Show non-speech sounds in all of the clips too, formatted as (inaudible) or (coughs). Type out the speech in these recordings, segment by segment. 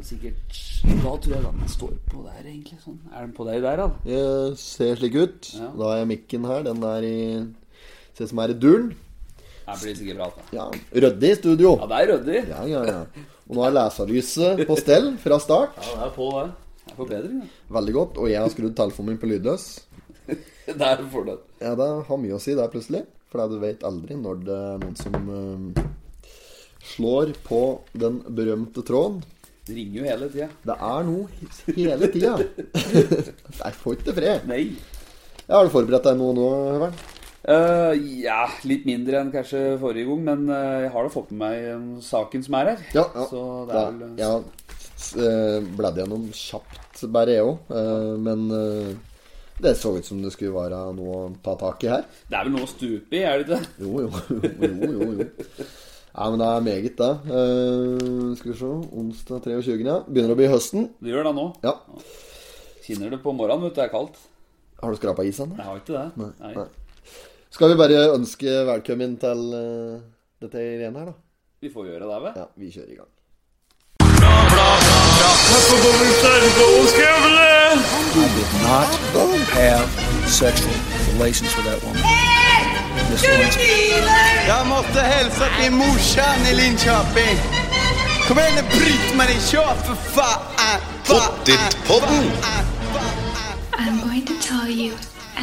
det sikkert Da tror jeg den står på der, egentlig. Sånn. Er den på deg der, da? Det ser slik ut. Ja. Da har jeg mikken her. Den er i Ser ut som er i duren. Her blir det sikkert bra. Da. Ja, ryddig i studio. Ja, det er ryddig. Ja, ja, ja. Og nå er leserlyset på stell fra start. Ja, det er på, det. Det er forbedring, da. Veldig godt. Og jeg har skrudd telefonen min på lydløs. (laughs) Det er en fordel. Ja, det har mye å si der plutselig. For du vet aldri når det er noen som eh, slår på den berømte tråden. Det ringer jo hele tida. Det er noe hele tida. (laughs) Jeg får ikke fred. Nei. Ja, har du forberedt deg noe nå, Høveren? Uh, ja, litt mindre enn kanskje forrige gang, men uh, jeg har da fått med meg um, saken som er her. Ja, ja. Så det er vel eh, s- eh, bladde gjennom kjapt, bare jeg òg. Men eh, det så ut som det skulle være noe å ta tak i her. Det er vel noe å stupe i, er det ikke? Jo, jo, jo, jo, jo. Ja, men det er meget, det. Uh, skal vi se Onsdag 23. Ja. Begynner å bli høsten. Det gjør det nå. Ja. Kjenner det på morgenen, vet du. Det er kaldt. Har du skrapa isen? Jeg har ikke det. Nei, nei. Skal vi bare ønske velkommen til uh, dette igjen her, da? Vi får gjøre det, vel? Ja, vi kjører i gang. not have sexual relations with that woman. Miss måtte hilse til morsan i Linköping. Kom igjen, bryt meg i kör for faen! Pottitpodden! I'm going to tell you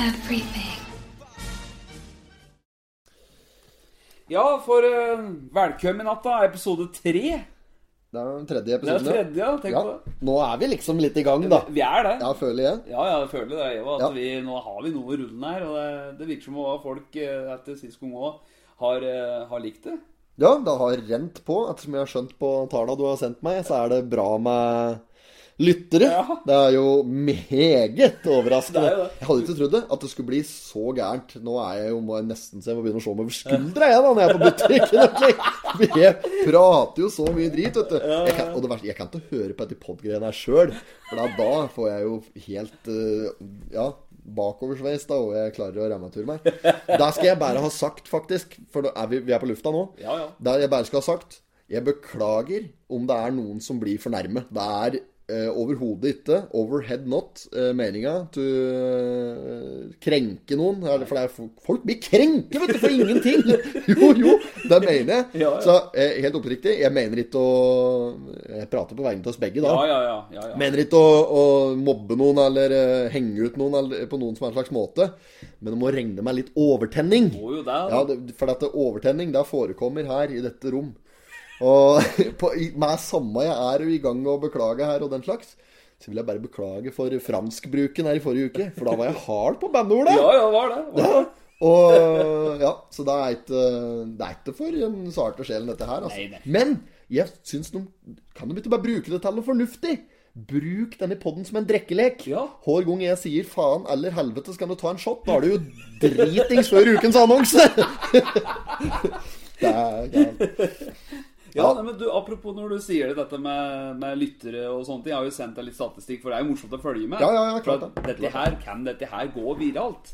everything. Ja, for uh, velkommen natta, episode tre. Det er den tredje Det er episoden. tredje, ja. Tenk Ja, på det. nå er vi liksom litt i gang, da. Vi er det. Ja, føler jeg. Ja, ja, jeg føler det. Jeg, at Ja. vi, nå har vi noe rundt her. Og det, det virker som om folk eh, etter sist gang òg har, eh, har likt det. Ja, det har rent på. Ettersom jeg har skjønt på tallene du har sendt meg, så er det bra med lyttere. Ja. Det er jo meget overraskende. Det er jo. Jeg hadde ikke trodd det, at det skulle bli så gærent. Nå er jeg jo må jeg nesten så jeg må begynne å se over skuldra jeg da, når jeg er på butikken. (laughs) Jeg prater jo så mye drit, vet du. Jeg kan, og det verste, jeg kan ikke høre på dette podgreiene her sjøl, for da, får jeg jo helt eh, Ja. Bakoversveis, da, og jeg klarer å remature meg. Det skal jeg bare ha sagt, faktisk. For er vi, vi er på lufta nå. Ja, ja. Det jeg bare skal ha sagt Jeg beklager om det er noen som blir for nærme. Det er eh, overhodet ikke, overhead not, uh, meninga til eh, krenke noen. For det er, folk- folk blir krenke, vet du, for ingenting! (laughs) Jo, jo, det mener jeg. Ja, ja. Så eh, helt oppriktig, jeg mener ikke å Jeg prater på vegne av oss begge da. Ja, ja, ja. ja, ja. Mener ikke å, å mobbe noen eller henge ut noen eller, på noen som helst slags måte. Men det må regne med litt overtenning. Det. Ja, det, for dette overtenning det forekommer her i dette rom. Og på, med samme jeg er i gang med å beklage her og den slags, så vil jeg bare beklage for franskbruken her i forrige uke. For da var jeg hard på bandordet Ja, ja, var det. Var det. Og ja, så det er ikke, det er ikke for en sarte sjel dette her, altså. Nei, nei. Men jeg syns de Kan de ikke bare bruke det til noe fornuftig? Bruk denne podden som en drekkelek. Ja. Hver gang jeg sier faen eller helvete, så kan du ta en shot. Da er du jo dritings før ukens annonse. (laughs) det er, ja. Ja, men du, Apropos når du sier det, dette med, med lyttere og sånne ting. Jeg har jo sendt deg litt statistikk, for det er jo morsomt å følge med. Ja, ja, ja, klart det. Dette her, Kan dette her gå viralt?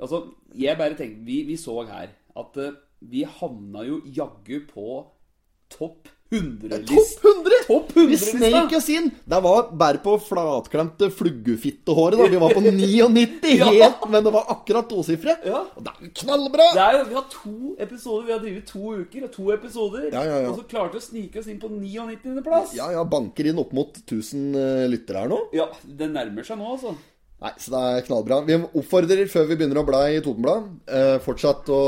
Altså, jeg bare tenkte Vi, vi så her at uh, vi havna jo jaggu på topp 100-list. Topp 100! Topp Vi 100-lista! sneik oss inn. Det var bare på flatklemte fluggefittehåret. da Vi var på (laughs) 99 Ja. helt, men det var akkurat tosifre. Ja. Og det er jo knallbra! Det er Vi har to episoder, vi har drevet to uker og to episoder. Ja, ja. Og så klarte vi å snike oss inn på 99. plass. Ja, ja, banker inn opp mot 1000 eh, lyttere her nå. Ja, det nærmer seg nå, altså. Nei, så det er knallbra. Vi oppfordrer, før vi begynner å bla i Totenblad, eh, fortsatt å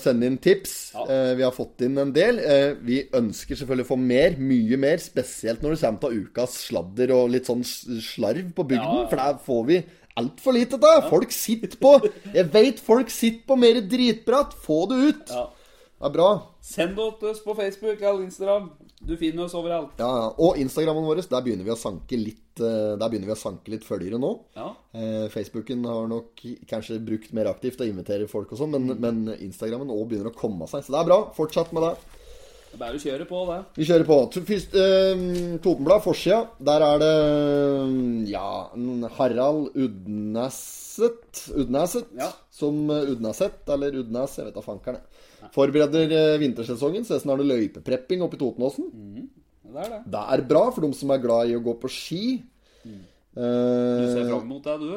sende inn tips. Ja. Eh, vi har fått inn en del. Eh, vi ønsker selvfølgelig å få mer, mye mer, spesielt når det kommer til ukas sladder og litt sånn slarv på bygden, Ja. for der får vi altfor lite til. Folk sitter på Jeg vet folk sitter på mer dritprat. Få det ut. Ja. Det er bra. Send det til oss på Facebook eller Instagram. Du finner oss overalt. Ja, ja. Og Instagrammen vår, der begynner vi å sanke litt eh, å sanke litt følgere nå. Ja. Eh, Facebooken har nok kanskje brukt mer aktivt og inviterer folk og sånn, men, men Instagrammen òg begynner å komme seg. Så det er bra. Fortsett med det. Det er bare å kjøre på, det. Vi kjører på. Først, eh, Totenblad, forsida. Der er det ja, Harald Udneset Udneset Ja. Som eh, Udneset, eller Udnes, jeg vet da fankeren. jeg. Forbereder eh, vintersesongen. så er det løypeprepping oppe i Totenåsen. Det er det. Det er bra for dem som er glad i å gå på ski. Du Eh, ser fram mot det, du.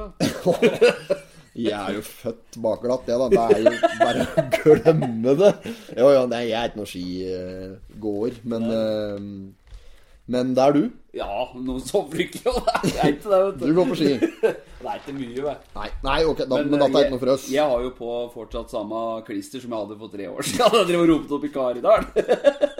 (laughs) jeg er jo født bakglatt, det, da. Det er jo bare å glemme det. Jo, jo, nei, jeg er ikke noen skigåer, men uh, Men det er du. Ja, noen. (laughs) Det er ikke det, vet Du du. går på ski. (laughs) Det er ikke mye, vet. Nei, nei ok, da, men, dette er ikke noe for oss. Jeg, jeg har jo på fortsatt samme klister som jeg hadde for tre år siden. (laughs) Jeg drev og ropte opp i Karidalen. (laughs)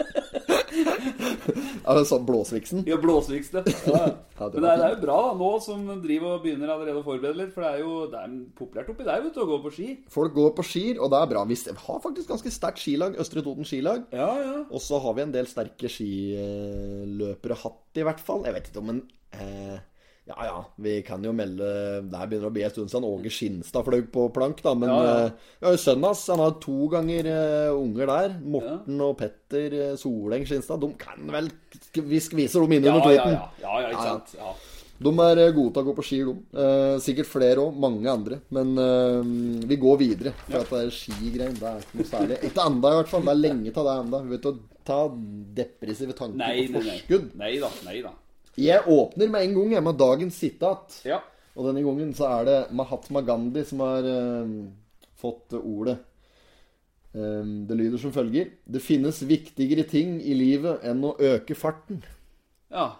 Er det sånn Blåsviksen? Ja, blåsviksen. Ja. (laughs) Ja, det Men det er, det er jo bra, da, nå som driver og begynner allerede å forberede litt. For det er jo det er populært oppi der, vet du, å gå på ski. Folk går på skier, og det er bra. Vi har faktisk ganske sterkt skilag. Østre Toten skilag. Ja, ja. Og så har vi en del sterke skiløpere hatt, i hvert fall. Jeg vet ikke om en eh, Ja ja, vi kan jo melde Det begynner begynner å bli en stund siden Åge Skinstad fløy på plank, da. Men Ja, ja. eh, ja, sønnen hans han har to ganger eh, unger der. Morten og Petter eh, Soleng Skinstad. De kan vel Vi skviser dem inn Ja, under ja, tweeten. ja, ja, ja, ikke Ja, ja. sant. Ja. De er gode til å gå på ski, de. Eh, sikkert flere òg. Mange andre. Men eh, vi går videre. For at det er skigrein, det er ikke noe særlig. Ikke enda, i hvert fall. Det er lenge til det enda. Vet å ta depressive tanker Nei, på nei, nei. Nei da. Nei da. Jeg åpner med en gang jeg med dagens sitat. Ja. Og denne gangen så er det Mahatma Gandhi som har eh, fått ordet. Um, det lyder som følger Det finnes viktigere ting i livet enn å øke farten. ja.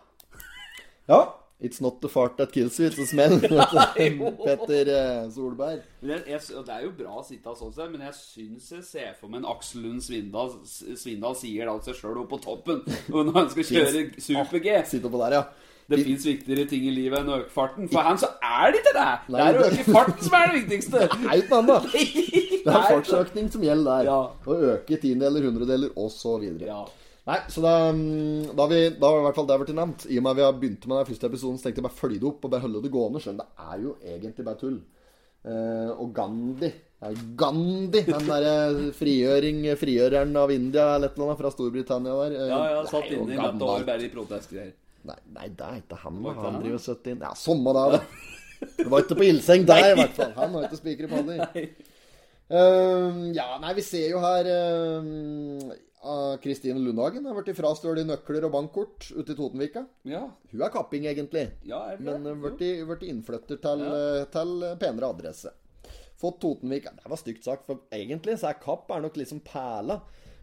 Ja. It's not the fart that kills you, it's the smell. (laughs) (laughs) Petter eh, Solberg. Men jeg, jeg, det er jo bra å sitte sånn sett, men jeg syns jeg ser for meg en Aksel Lund Svindal Svindal sier det av seg sjøl oppe på toppen og (laughs) når han skal kjøre super-G. Sitter på der, ja. Det fins viktigere ting i livet enn å øke farten. For han så er det ikke det! Det er å øke farten som er det viktigste. Det er jo ikke noe annet. Det er Nei, fartsøkning som gjelder der. Å øke tiendedeler, hundredeler osv. Ja. Nei, så da, mm, da, vi, da har i hvert fall det blitt nevnt. I og med at vi har begynt med den første episoden, så tenkte jeg bare følge det opp og bare holde det gående. Skjønn, det er jo egentlig bare tull. Eh, og Gandhi det er Gandhi, den derre frigjøring, frigjøreren av India eller noe fra Storbritannia der. eh, Ja, ja, satt inne i år bare i protestgreier. Nei, nei, det er ikke han. Var Han driver 70 inn. Ja, samme det, da. Det var ikke på ildseng der, i hvert fall. Han har ikke spiker i panner. Uh, ja, nei, vi ser jo her ehm, ah, Kristine Lundhagen har blitt frastjålet nøkler og bankkort ute i Totenvika. Ja, Hun er kapping, egentlig. ja er det Men uh, blitt innflytter til, ja. til eh, penere adresse. Fått Totenvika Det var stygt sagt, for egentlig så er Kapp er nok liksom perla.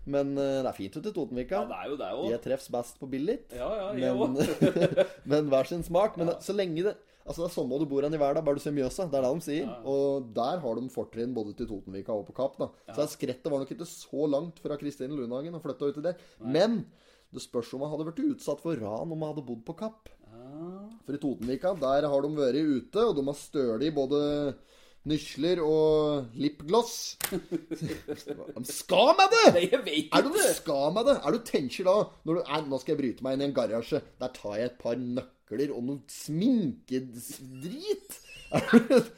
Men eh, det er fint ute i Totenvika. Ja, det er jo det òg. Jeg treffes best på billig. Ja, ja, jeg Men, òg. (laughs) men hver sin smak. Men så lenge det Altså Det er sånn må du bor hen i verden, bare du ser Mjøsa. Det er det de sier. Og der har de fortrinn både til Totenvika og på Kapp. da Så det skrettet var nok ikke så langt fra Kristine Lundhagen å flytte til der. Men det spørs om hun hadde vært utsatt for ran om hun hadde bodd på Kapp. For i Totenvika, der har de vært ute, og de har stølig både nysler og lipgloss. (laughs) De skal med det! Nei, jeg vet Er du ikke. skal med det? Er du tenker da når du, nei, Nå skal jeg bryte meg inn i en garasje. Der tar jeg et par nøkler og noe sminkedrit. (laughs)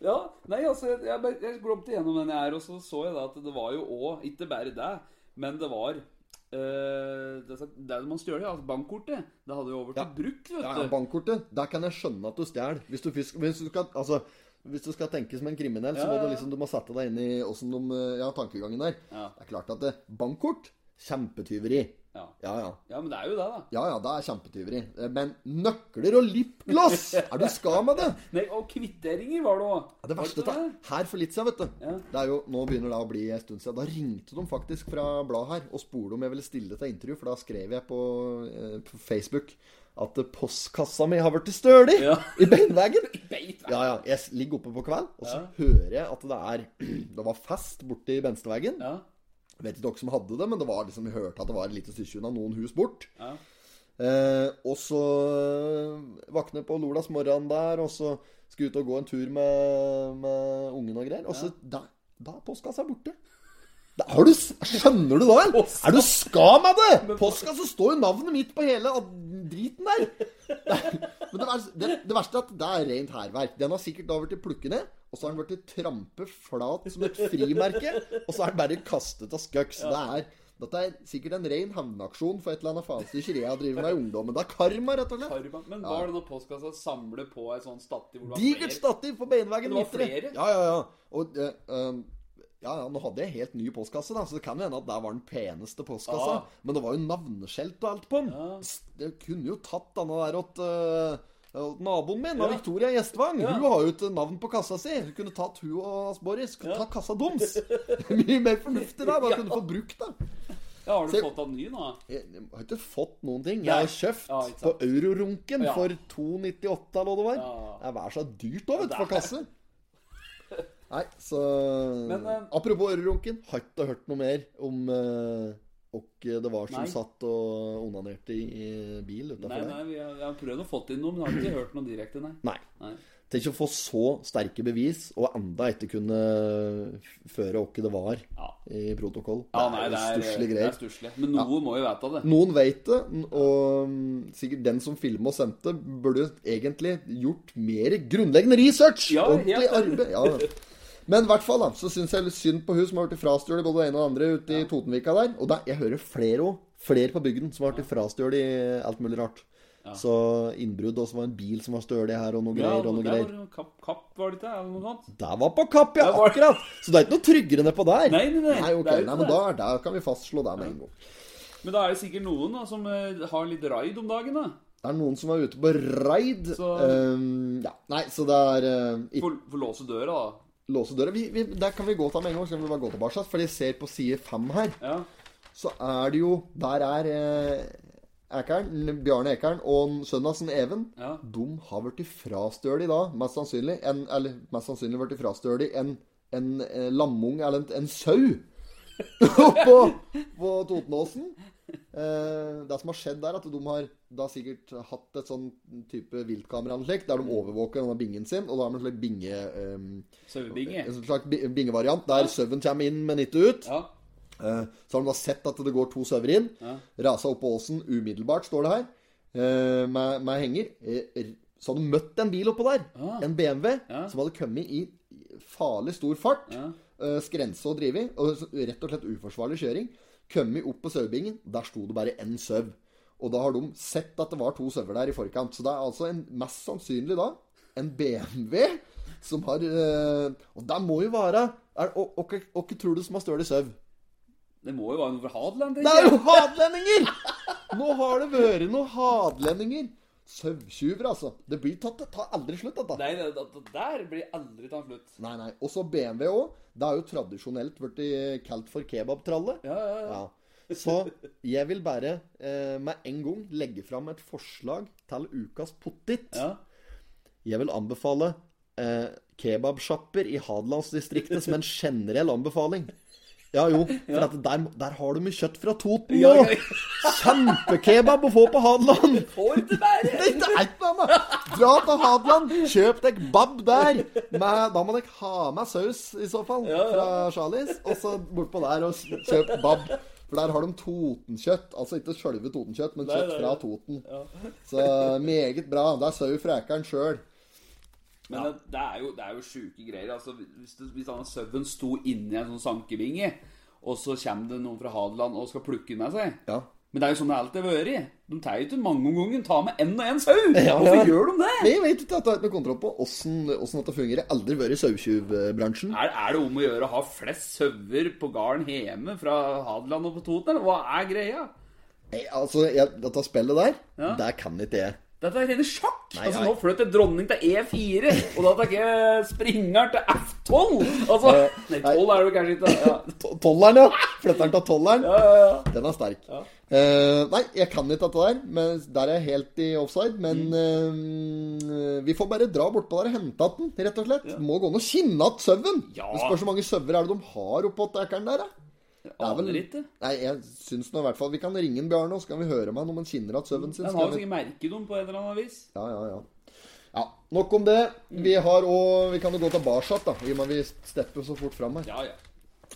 Ja, nei, altså, jeg, jeg, jeg glomte gjennom den her, og så så jeg da at det var jo òg Ikke bare det, men det var Uh, det, det man stjal, ja, bankkortet. Det hadde jo over til bruk, vet Ja, du. ja, bankkortet. Der kan jeg skjønne at du stjeler. Hvis, du hvis, altså, hvis du skal tenke som en kriminell, så må du liksom Du må sette deg inn i åssen de Ja, tankegangen der. Ja. Det er klart at det, bankkort kjempetyveri. Ja. Ja, ja. ja, men det er jo det, da. Ja, ja, det er kjempetyveri. Men nøkler og lipgloss! (laughs) Er du skam med det? Nei, og kvitteringer var det òg. Ja, det verste det her for litt siden, vet du. Ja. Det er jo, Nå begynner det å bli en stund siden. Da ringte de faktisk fra bladet her og spurte om jeg ville stille til intervju, for da skrev jeg på, eh, på Facebook at postkassa mi har blitt stølig Ja. i beinveggen. (laughs) Ja, ja. Jeg ligger oppe på kveld, og så hører jeg at det er (clears throat) Det var fest borti Bensteveggen. Ja. Jeg vet ikke dere som hadde det, men det var liksom, vi hørte at det var et lite stykke unna noen hus bort. Ja. Eh, og så eh, våkne på lørdagsmorgenen der, og så skal jeg ut og gå en tur med, med ungen og greier. Og så da, da er postkassa borte. Du, skjønner du da? Er du skam av det? Postkassa står jo navnet mitt på hele driten der. Det, men det, det, det verste er at det er rent hærverk. Den har sikkert da blitt plukket ned, og så har den blitt trampet flat som et frimerke, og så er den bare kastet av skøks. Det er dette er sikkert en ren hevnaksjon for et eller annet faenstyr jeg har drevet med i ungdommen. Det er karma, rett og slett. Karma. Men var det denne postkassa samler på et sånt stativ Digert stativ på beinveggen. Det var midtre. flere? Ja, ja, ja. Og Uh, um, Ja, ja, nå hadde jeg helt ny postkasse, da, så det kan jo hende at det var den peneste postkassa. Ja. Men det var jo navneskjelt og alt på den. S- Det kunne jo tatt denne der åt uh, naboen min, Ja. Victoria Gjestvang. Ja. Hun har jo et navn på kassa si. Hun kunne tatt hun og Boris. Kunne tatt kassa deres. (laughs) Mye mer fornuftig da. Bare Ja. kunne fått brukt det. Ja, Har du Se- fått av ny nå? Jeg har ikke fått noen ting. Jeg har kjøpt Ja, på. Eurorunken Ja. for 2,98 eller hva det var. Ja. Det er vær så dyrt òg, vet du, for det er- kasse. Nei, så Men, uh, Apropos ørerunken, har ikke hørt noe mer om uh, hvem det var som Nei. satt og onanerte i, i bil Nei, utafor nei, der. vi har, jeg har prøvd å få inn noe, men har ikke hørt noe direkte, nei. Nei. Nei. Tenk å få så sterke bevis, og enda ikke kunne føre hvem det var Ja. i protokoll. Ja, det nei, er det jo er, stusslige det er greier. stusslig. Men ja. må jo vite det. Noen vet det, og mm, sikkert den som filmet og sendte, burde egentlig gjort mer grunnleggende research. Ja, Ordentlig arbeid. Ja. (laughs) Men i hvert fall da, så syns jeg litt synd på hun som har blitt frastjålet både det ene og det andre ute i Totenvika der. Og da, jeg hører flere òg. Flere på bygden som har blitt frastjålet i alt mulig rart. Så innbrudd, og så var det en bil som var stølig her, og noe Ja, greier og noe greier. var det kapp, kapp, var det ikke? Eller noe sånt? Der var på kapp, ja! Var- Akkurat! Så det er ikke noe tryggere nedpå der. Nei, nei, nei, nei, ok, det er nei men det. da, der kan vi fastslå det med en gang. Men da er det sikkert noen da, som eh, har litt raid om dagen, da. Det er noen som er ute på raid. Så- Um, ja, nei, så det er uh, ikke Får får låse døra, da. Låse døra. Vi, vi, der kan vi gå til med en gang, så kan vi bare gå tilbake. For jeg ser på side fem her, Ja. så er det jo Der er eh, Ekern, Bjarne Ekern og hans Even. Ja. De har blitt frastjålet da, mest sannsynlig. En, eller mest sannsynlig blitt frastjålet en, en en lamung, eller en, en sau. (laughs) på, på Totenåsen. Eh, det som har skjedd der, at de har da sikkert hatt et sånn type viltkameraanlegg der de overvåker denne bingen sin, og da har de en slags binge... Um, Sauebinge. en slags bingevariant der sauen kommer inn, men ikke ut. Ja. Eh, Så har de da sett at det går to sauer inn. Ja. Rasa opp på åsen umiddelbart, står det her. eh, Med, med henger. Så hadde de møtt en bil oppå der. ja. En BMW Ja. som hadde kommet i farlig stor fart. Ja. Skrense og drive. Og rett og slett uforsvarlig kjøring. Kommet opp på sauebingen. Der sto det bare én sau. Og da har de sett at det var to sauer der i forkant. Så det er altså en, mest sannsynlig da en BMW som har øh, Og det må jo være Hva tror du som har stølig sau? Det må jo være noe fra Hadeland, Det er jo hadlendinger! Nå har det vært noen hadelendinger. Sautyver, altså. Det blir tatt, det tar aldri slutt, dette. Nei, det, det, det der blir aldri tatt slutt. Nei, nei. Og så BMW òg. Det er jo tradisjonelt blitt kalt for kebabtralle. Ja, ja, ja. Ja. Så jeg vil bare eh, med en gang legge fram et forslag til ukas pottit. ja. Jeg vil anbefale eh, kebabsjapper i Hadelandsdistriktet som en generell anbefaling. Ja, jo. (laughs) For at der, der har du mye kjøtt fra Toten nå. ja, Kjempekebab å få på Hadeland. (laughs) Får du bare! Det er ikke noe. Dra til Hadeland, kjøp deg bab der. Med, da må dere ha med saus, i så fall, fra Charlies. Og så bortpå der og kjøp bab. For der har de Totenkjøtt. Altså ikke sjølve Totenkjøtt, men kjøtt fra. Toten. Så meget bra. Det er sau fra Ekern sjøl. Men det, det er jo, det er jo sjuke greier. Altså, hvis, det, hvis denne sauen sto inni en sånn sankevinge, og så kommer det noen fra Hadeland og skal plukke den med seg Ja. Men det er jo sånn det alltid har vært. De tar jo ikke mange om gangen. Ta med én og én sau! (laughs) Ja, Hvorfor ja. gjør de det? Vi jeg vet ikke at jeg har ikke kontroll på åssen dette fungerer. Aldri vært i sauetjuvbransjen. Er, er det om å gjøre å ha flest sauer på gården hjemme fra Hadeland og på Toten? Eller hva er greia? Nei, Altså, jeg, dette spillet der, Ja. det kan ikke jeg. Dette er rene sjakk! Nei, altså, nå flytter dronning til E4, og da tar ikke springeren til F12! Altså, nei, 12 er det kanskje ikke. Ja, To- Tolleren, ja. Flytteren til tolleren. ja, ja. ja. Den er sterk. Eh, nei, jeg kan ikke dette der. Men der er jeg helt i offside. Men uh, vi får bare dra bortpå der og hente den, rett og slett. Må gå an å kinne igjen sauen. Ja. Det spørs hvor mange sauer er det de har oppå Ekern der, da. Er Aner ikke. Nei, jeg syns nå i hvert fall Vi kan ringe en Bjarne, og så kan vi høre med han om han kinner igjen søvnen sin. Han har jo sikkert merket dem på et eller annet vis. Ja, ja, ja. Ja, Nok om det. Vi har òg Vi kan jo gå tilbake, da, i og med at vi stepper så fort fram her. Ja, ja.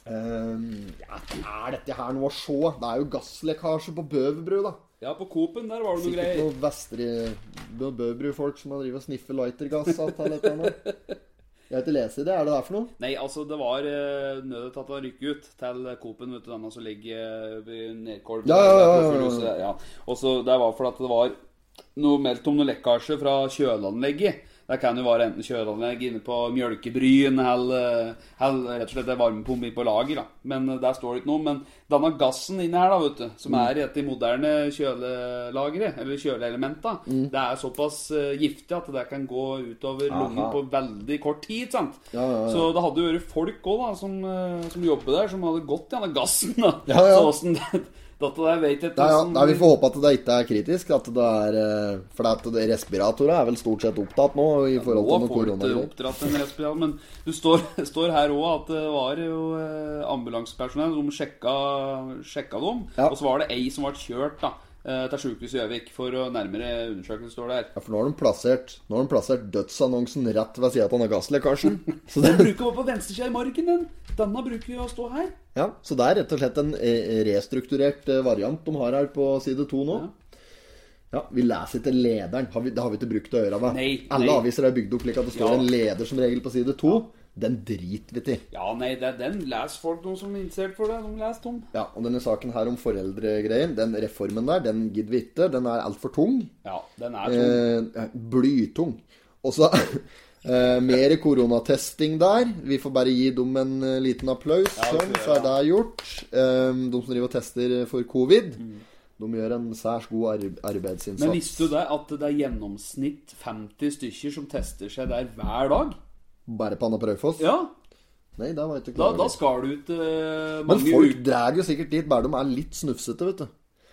Um, ja, er dette her noe å se? Det er jo gasslekkasje på Bøverbru, da. Ja, på Coop-en der var det noe greier. Sikkert noen vestre Bøverbru-folk som har drevet og sniffer lightergass alt eller et eller annet. Jeg har ikke lest i det. Er det der for noe? Nei, altså, det var uh, nødetatt han rykket ut til Coop-en, vet du, denne som ligger eh, ved Nedkolv. Ja, ja, ja, ja, ja. ja. Og så det var fordi at det var noe meldt om noe lekkasje fra kjøleanlegget Det kan jo være enten kjøleanlegg inne på Mjølkebryn eller, eller rett og slett en varmepumpe på lager. da Men eh, der står det ikke noe. Men denne gassen inni her, da, vet du, som Mm. er i et av de moderne kjølelagre, eller kjøleelementa, Mm. det er såpass eh, giftig at det kan gå utover lungen på veldig kort tid. sant? Ja, ja, ja. Så det hadde jo vært folk òg som, eh, som jobber der, som hadde gått i denne gassen. da. Så åssen Dette vet jeg Nei, ja, nei, Vi får håpe at det ikke er kritisk. At det er, eh, for det at respiratorer er vel stort sett opptatt nå i forhold til Nå oppdratt en respirator, men du står, (laughs) står her òg at det var jo eh, ambulansepersonell som sjekka, sjekka dem. Ja. Og så var det ei som ble kjørt da til sykehuset i Gjøvik for å nærmere undersøkelse, står det her. Ja, for nå har de plassert, har de plassert dødsannonsen rett ved sida av gasslekkasjen. (laughs) Så Den bruker være på venstresida i marken, den. Denne bruker jo å stå her. ja, så det er rett og slett en eh, restrukturert eh, variant de har her på side to nå. Ja, Vi leser ikke lederen. Har vi, det har vi ikke brukt å gjøre. Nei, Alle aviser er bygd opp slik at det står Ja. en leder som regel på side to. Den driter vi til. Ja, nei, det, den leser folk, noen som er interessert for det. De leser tom. Ja, og denne saken her om foreldregreien, den reformen der, den gidder vi ikke. Den er altfor tung. Ja, den er tung. Eh, blytung. Og så (laughs) eh, mer koronatesting der. Vi får bare gi dem en eh, liten applaus. Ja, sånn, så er det gjort. Eh, de som driver og tester for covid, Mm. de gjør en særs god ar arbeidsinnsats. Men visste du det at det er gjennomsnitt 50 stykker som tester seg der hver dag? Bare på Raufoss? Ja, Nei, da var jeg ikke da, klar da over. skal du ut eh, Men folk drar jo sikkert dit bare de er litt snufsete, vet du.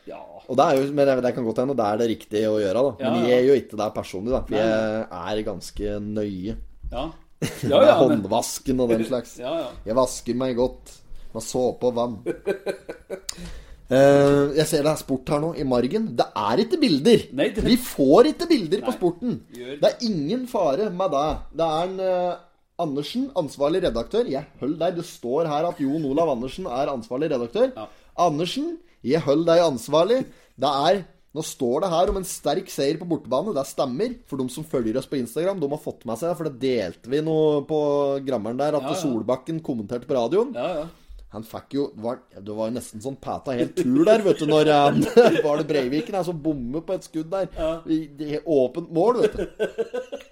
Ja, Og det, er jo, men det kan godt hende det er det riktige å gjøre, da. Men Ja, ja. jeg er jo ikke der personlig, da. Jeg er ganske nøye. ja. (laughs) Med Ja, men, håndvasken og den slags. (laughs) ja, ja. Jeg vasker meg godt med såpe og vann. (laughs) Eh, jeg ser det er sport her nå, i margen. Det er ikke bilder! Nei, det- Vi får ikke bilder på sporten. Det er ingen fare med det. Det er en uh, Andersen, ansvarlig redaktør. Jeg holder deg. Det står her at Jon Olav Andersen er ansvarlig redaktør. Ja. Andersen, jeg holder deg ansvarlig. Det er nå står det her om en sterk seier på bortebane. Det stemmer. For de som følger oss på Instagram, de har fått med seg For det delte vi noe på grammeren der, at Ja, ja. Solbakken kommenterte på radioen. ja, ja. Han fikk jo Det var, det var nesten sånn pæta helt tur der, vet du, når han (laughs) Var det Breiviken som bommer på et skudd der? I, i åpent mål, vet du.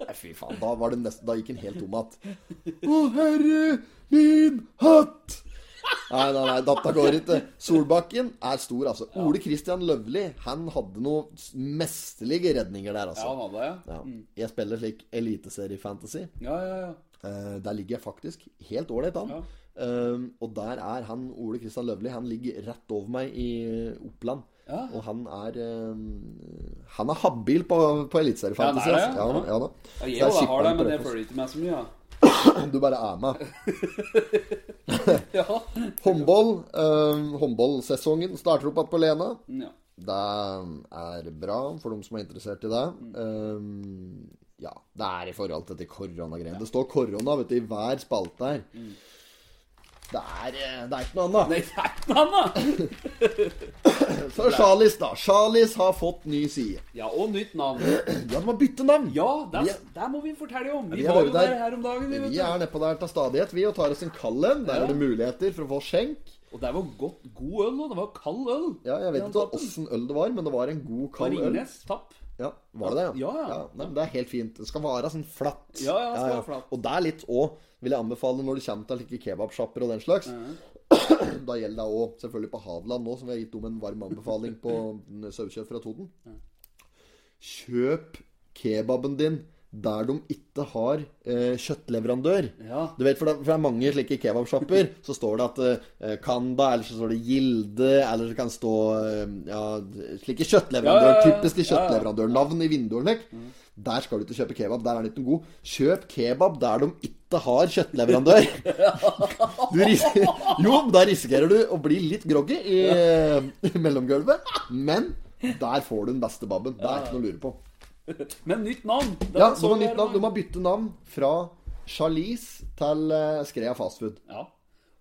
Nei, fy faen. Da var det nesten Da gikk han helt tom igjen. Å, herre min hatt! Nei, nei, nei, dette går ikke. Solbakken er stor, altså. Ole Kristian Løvli, han hadde noen mesterlige redninger der, altså. Ja, altså. han hadde det, ja. Ja. Jeg spiller slik eliteserie-fantasy. Ja, ja, ja. Eh, der ligger jeg faktisk helt ålreit an. Ja. Eh, og der er han Ole Kristian Løvli. Han ligger rett over meg i Oppland. Ja. Og han er um, Han er habil på, på Eliteserie Ja, ja. ja, ja, da. ja jeg har det, men det følger ikke meg så mye, ja. Du bare er med. (laughs) Ja. Håndball. Um, håndballsesongen starter opp igjen på Lena. ja. Det er bra for de som er interessert i det. Um, ja, det er i forhold til det koronagreiene. Det står korona vet du, i hver spalte her. Det er, eh, det er ikke noe annet. Nei, det er ikke noe annet! (coughs) Så Charlies, da. Charlies har fått ny side. Ja, og nytt navn. Ja, de har byttet navn. Ja, der, Vi er- der må vi fortelle om. Vi, Vi var jo der. her om dagen. Vi, Vi er nedpå der til stadighet, vi, og tar oss en kald en. Der Ja. er det muligheter for å få skjenk. Og det var godt, god øl, òg. det var kald øl. Ja, jeg vet ikke åssen øl det var, men det var en god kald øl. Ringnes tapp. Ja, Var det det, Ja, ja. nei, men det er helt fint. Det skal være sånn flatt. Ja, ja, det skal være flatt. Og det er litt òg, vil jeg anbefale når det kommer til like kebabsjapper og den slags. (clears throat) Da gjelder det òg selvfølgelig på Hadeland nå, som vi har gitt om en varm anbefaling på sauekjøtt fra Toten. Kjøp kebaben din der de ikke har eh, kjøttleverandør. Ja. Du vet, for det, for det er mange slike kebabsjapper. (laughs) Så står det at eh, Kanda, eller så står det Gilde, eller så kan det stå eh, ja, slike kjøttleverandør, typiske kjøttleverandørnavn i og slik. Der skal du ikke kjøpe kebab. Der er den ikke god. Kjøp kebab der de ikke har kjøttleverandør. (laughs) Jo, da risikerer du å bli litt groggy i, i (laughs) mellomgulvet. Men der får du den beste babben. Det er ikke noe å lure på. (laughs) Men nytt navn. Ja, så de har, nytt navn. de har byttet navn fra Charlize til Skreia Skrea Fastfood. Ja.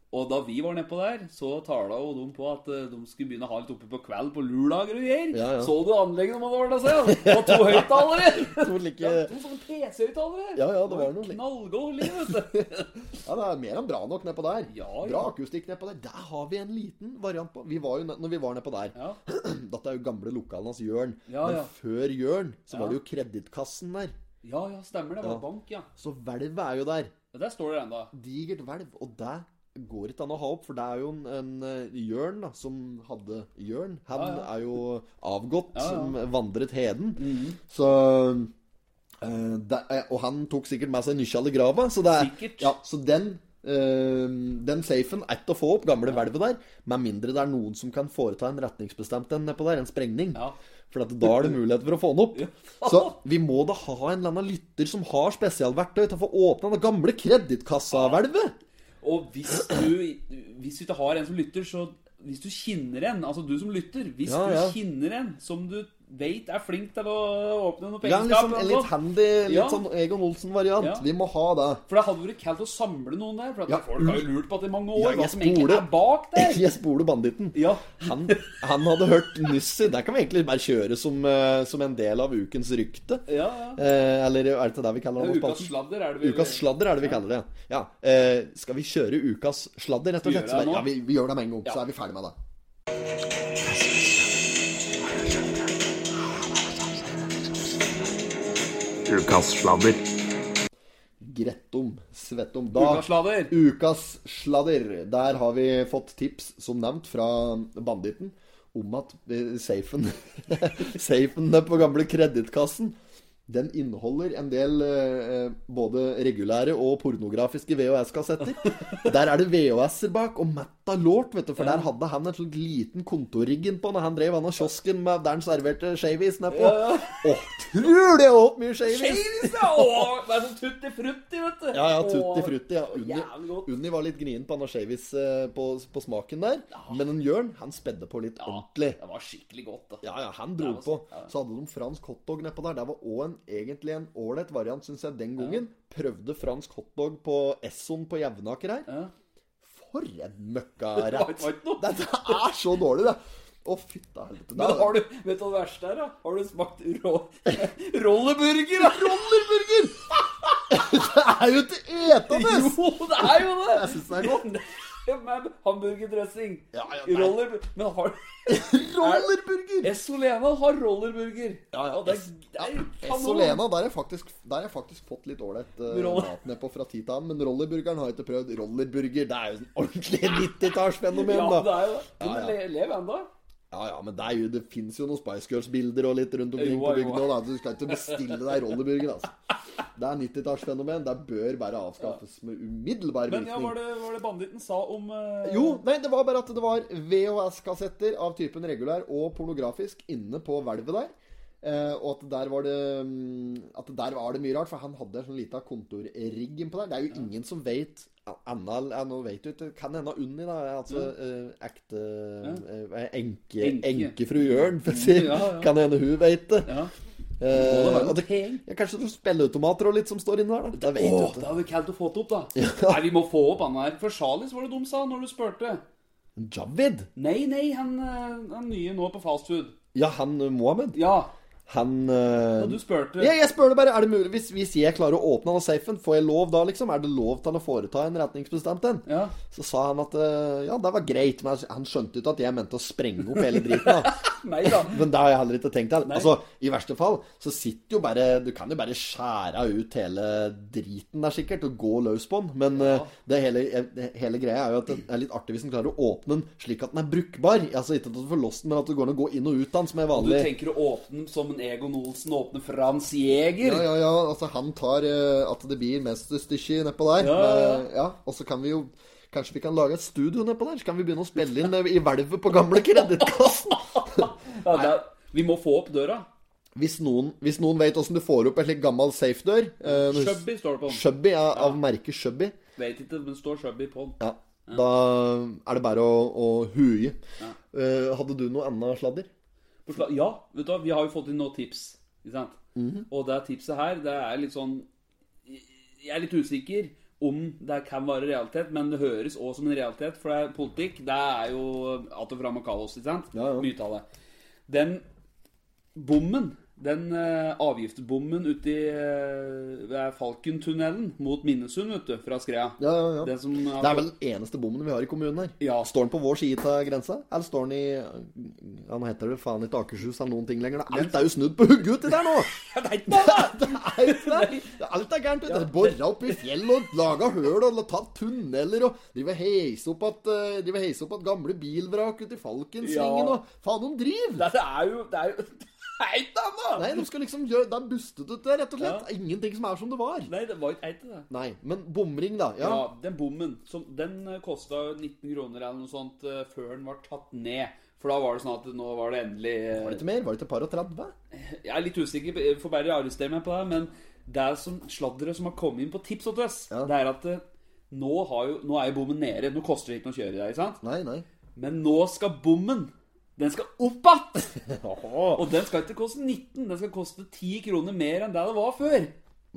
Og da vi var nedpå der, så tala jo de på at eh, de skulle begynne å ha litt oppe på kveld på lørdager og greier. Ja, ja. Så du anlegget de hadde ordna seg? Var to høyttalere! (laughs) To like- Ja, to sånne PC-høyttalere. Ja, ja, det var noe. Knallgod liv, vet du. (laughs) Ja, det er mer enn bra nok nedpå der. Ja, ja. Bra akustikk nedpå der. Der har vi en liten variant på. Vi var jo, når vi var nedpå der Ja. (clears throat) Dette er jo gamle lokalene hans Jørn. Ja, Men ja. før Jørn så var det jo Kredittkassen der. Ja, ja, stemmer det. Det var bank, ja. Så hvelvet er jo der. Ja, Der står det ennå. Digert hvelv. Og det går ikke an å ha opp, for det er jo en, en eh, Jørn da, som hadde Jørn. Han Ja, ja. er jo avgått, Ja, som vandret heden. Mhm. Så uh, det, Og han tok sikkert med seg nykkjal i grava. Så, det er. Ja, så den Uh, den safen er ikke å få opp, gamle hvelvet der, med mindre det er noen som kan foreta en retningsbestemt en nedpå der, en sprengning. For at da er det mulighet for å få den opp. Så vi må da ha en eller annen lytter som har spesialverktøy til å få åpna det gamle kredittkassa-hvelvet. Og hvis du, hvis du ikke har en som lytter, så hvis du kjenner en, altså du som lytter Hvis Ja, ja. du kjenner en som du vet er flink til å åpne noe Ja, pengeskap liksom, en litt handy, litt Ja. sånn Egon Olsen-variant. Ja. Vi må ha det. For det hadde vært kaldt å samle noen der. For Ja. folk har jo lurt på at i mange år Ja, hva som egentlig er bak der. (laughs) Jeg spoler banditten. Ja. Han, han hadde hørt nyss Der kan vi egentlig bare kjøre som, eh, som en del av ukens rykte. Ja, ja. Eh, eller er det det vi kaller det? Ukas sladder er det vi, Ukas sladder er det vi kaller det. Ja. Eh, skal vi kjøre ukas sladder, rett og slett? det? Ja, vi, vi gjør det med en gang, så er vi ferdig med det. Ukas. Grettom, svettom. Da Ukas sladder. Ukas sladder. Der har vi fått tips, som nevnt, fra banditten om at eh, safen (laughs) Safen på gamle kredittkassen den inneholder en del eh, både regulære og pornografiske VHS-kassetter. (laughs) Der er det VHS-er bak, og Matta Lort, vet du, for der hadde han en sånn liten kontorrigg innpå når han drev han av kiosken med der han serverte shavies nedpå. Åh, tror det åt mye shavies! Shavies, ja! Åh, det er sånn tutti frutti, vet du. Ja, ja, tutti frutti. Ja. Unni. Unni var litt gnien på han av shavies eh, på, på smaken der. Men en Jørn, han spedde på litt ordentlig. Det var skikkelig godt, da. Ja, ja, han dro var på. så- ja. Så hadde de fransk hotdog nedpå der. Det var òg en, egentlig en ålreit variant, syns jeg, den gangen. Prøvde fransk hotdog på Esson på Jevnaker her. Ja. For en (laughs) Det møkkarett! Dette er så dårlig, det. Å, fytta helvete. Men har du, vet du hva det verste er, da? Har du smakt rå, (laughs) rollerburger? Rollerburger! (laughs) det er jo ikke etende! Jo, det er jo det! Jeg syns det er godt. Med hamburgerdressing. Ja, ja, nei. Roller... Men har (laughs) Rollerburger! Essolena har rollerburger. Ja, ja. Det, det er. Essolena, der har jeg faktisk, der jeg faktisk fått litt ålreit uh, mat nedpå fra tid til annen. Men rollerburgeren har jeg ikke prøvd. Rollerburger, det er jo sånn ordentlig (laughs) 90-tallsfenomen, Ja, det er jo det. Ja, Men ja. le- lev ennå. Ja, ja, men det, er jo, det fins jo noen Spice Girls-bilder og litt rundt omkring på bygda. Da. Du skal ikke bestille deg rollerburger, altså. Det er 90-tallsfenomen. Det bør bare avskaffes med umiddelbar Men ja, var det, var det banditten sa om uh... Jo, nei, det var bare at det var VHS-kassetter av typen regulær og pornografisk inne på hvelvet der. Uh, og at der var det um, At der var det mye rart, for han hadde en sånn lita kontorrigg innpå der. Det er jo ingen som vet Anna ja, Nå vet du ikke Kan hende Unni, da. Altså eh, ekte eh, enke, Enke. Enkefru Jørn, for å si. Ja, ja. Kan hende hun vet det. Ja. Eh, det ja, kanskje noen spilleautomater og litt som står inni der, da. Det vet Åh, det hadde vært kaldt å få opp, da. Nei, vi må få opp han her. For Salis var det de sa når du spurte. Javid? Nei, nei, han, eh, han nye nå på fastfood. Ja, han eh, Mohammed? Ja, Han uh, du spurte. Ja, jeg spør det bare, er det mulig hvis, hvis jeg klarer å åpne den safen, får jeg lov da, liksom? Er det lov til å foreta en retningsbestemt en? Ja. Så sa han at uh, ja, det var greit, men han skjønte ikke at jeg mente å sprenge opp hele driten. (laughs) Nei da. Men det har jeg heller ikke tenkt til. Altså, I verste fall så sitter jo bare Du kan jo bare skjære ut hele driten der, sikkert, og gå løs på den. Men eh, det hele, det hele greia er jo at det er litt artig hvis en klarer å åpne den slik at den er brukbar. Altså Ikke at du får låst den, men at det går an å gå inn og ut av den, som er vanlig. Du tenker å åpne den som en Egon Olsen åpner Frans Jæger? Ja, ja, ja. Altså, han tar uh, at det blir mesterstykket nedpå der. Ja, ja, ja. Eh, ja. Og så kan vi jo Kanskje vi kan lage et studio nedpå der? Så kan vi begynne å spille inn eh, i hvelvet på gamle kredittkassen. (laughs) Ja, vi må få opp døra. Hvis noen, hvis noen vet åssen du får opp en slik gammel safe-dør uh, Shubby står det på den. Shubby ja, av merket Shubby. Vet ikke, men står Shubby på den. Ja. Da er det bare å, å huie. Eh, hadde du noe annet sladder? På Ja, vet du hva, vi har jo fått inn noen tips. Ikke sant? Mhm. Og det tipset her, det er litt sånn Jeg er litt usikker om det kan være realitet, men det høres også som en realitet. For det er politikk, det er jo att og fram og kaos, ikke sant? Ja, ja. Mye av det. Den bommen Den eh, avgiftsbommen ute i eh, Falkentunnelen mot Minnesund, vet du, fra Skrea. Ja, ja, ja. Den som har- Det er vel den eneste bommen vi har i kommunen her. Ja. Står den på vår side av grensa, eller står den i Ja, nå heter det faen ikke Akershus eller noen ting lenger. Alt er jo snudd på hugget uti der nå! Jeg vet ikke det er! Det er ikke (laughs) det. (laughs) Alt er gærent. Det er Bora opp i fjell og laga høl og tatt tunneler og driver heise opp at, driver heise opp at gamle bilvrak uti Falkensvingen Ja. og Faen, de driver! Det er jo Det er jo Det er ikke! Nei, de skal liksom gjøre Det er bustet ut rett og slett. Ingenting som er som det var. Nei, det var ikke det. Nei, men bomring, da. Ja. Ja, den bommen, som, den kosta 19 kroner eller noe sånt eh, før den var tatt ned. For da var det sånn at nå var det endelig eh, Var det ikke mer? Var det ikke par og 30? Jeg er litt usikker, får bare arrestere meg på det, men det som sladderet som har kommet inn på tips hos oss, Ja. det er at eh, nå, har jo, nå er jo bommen nede. Nå koster det ikke noe å kjøre der, ikke sant? Nei, nei. Men nå skal bommen Den skal opp igjen! (laughs) Og den skal ikke koste 19, den skal koste 10 kroner mer enn det det var før.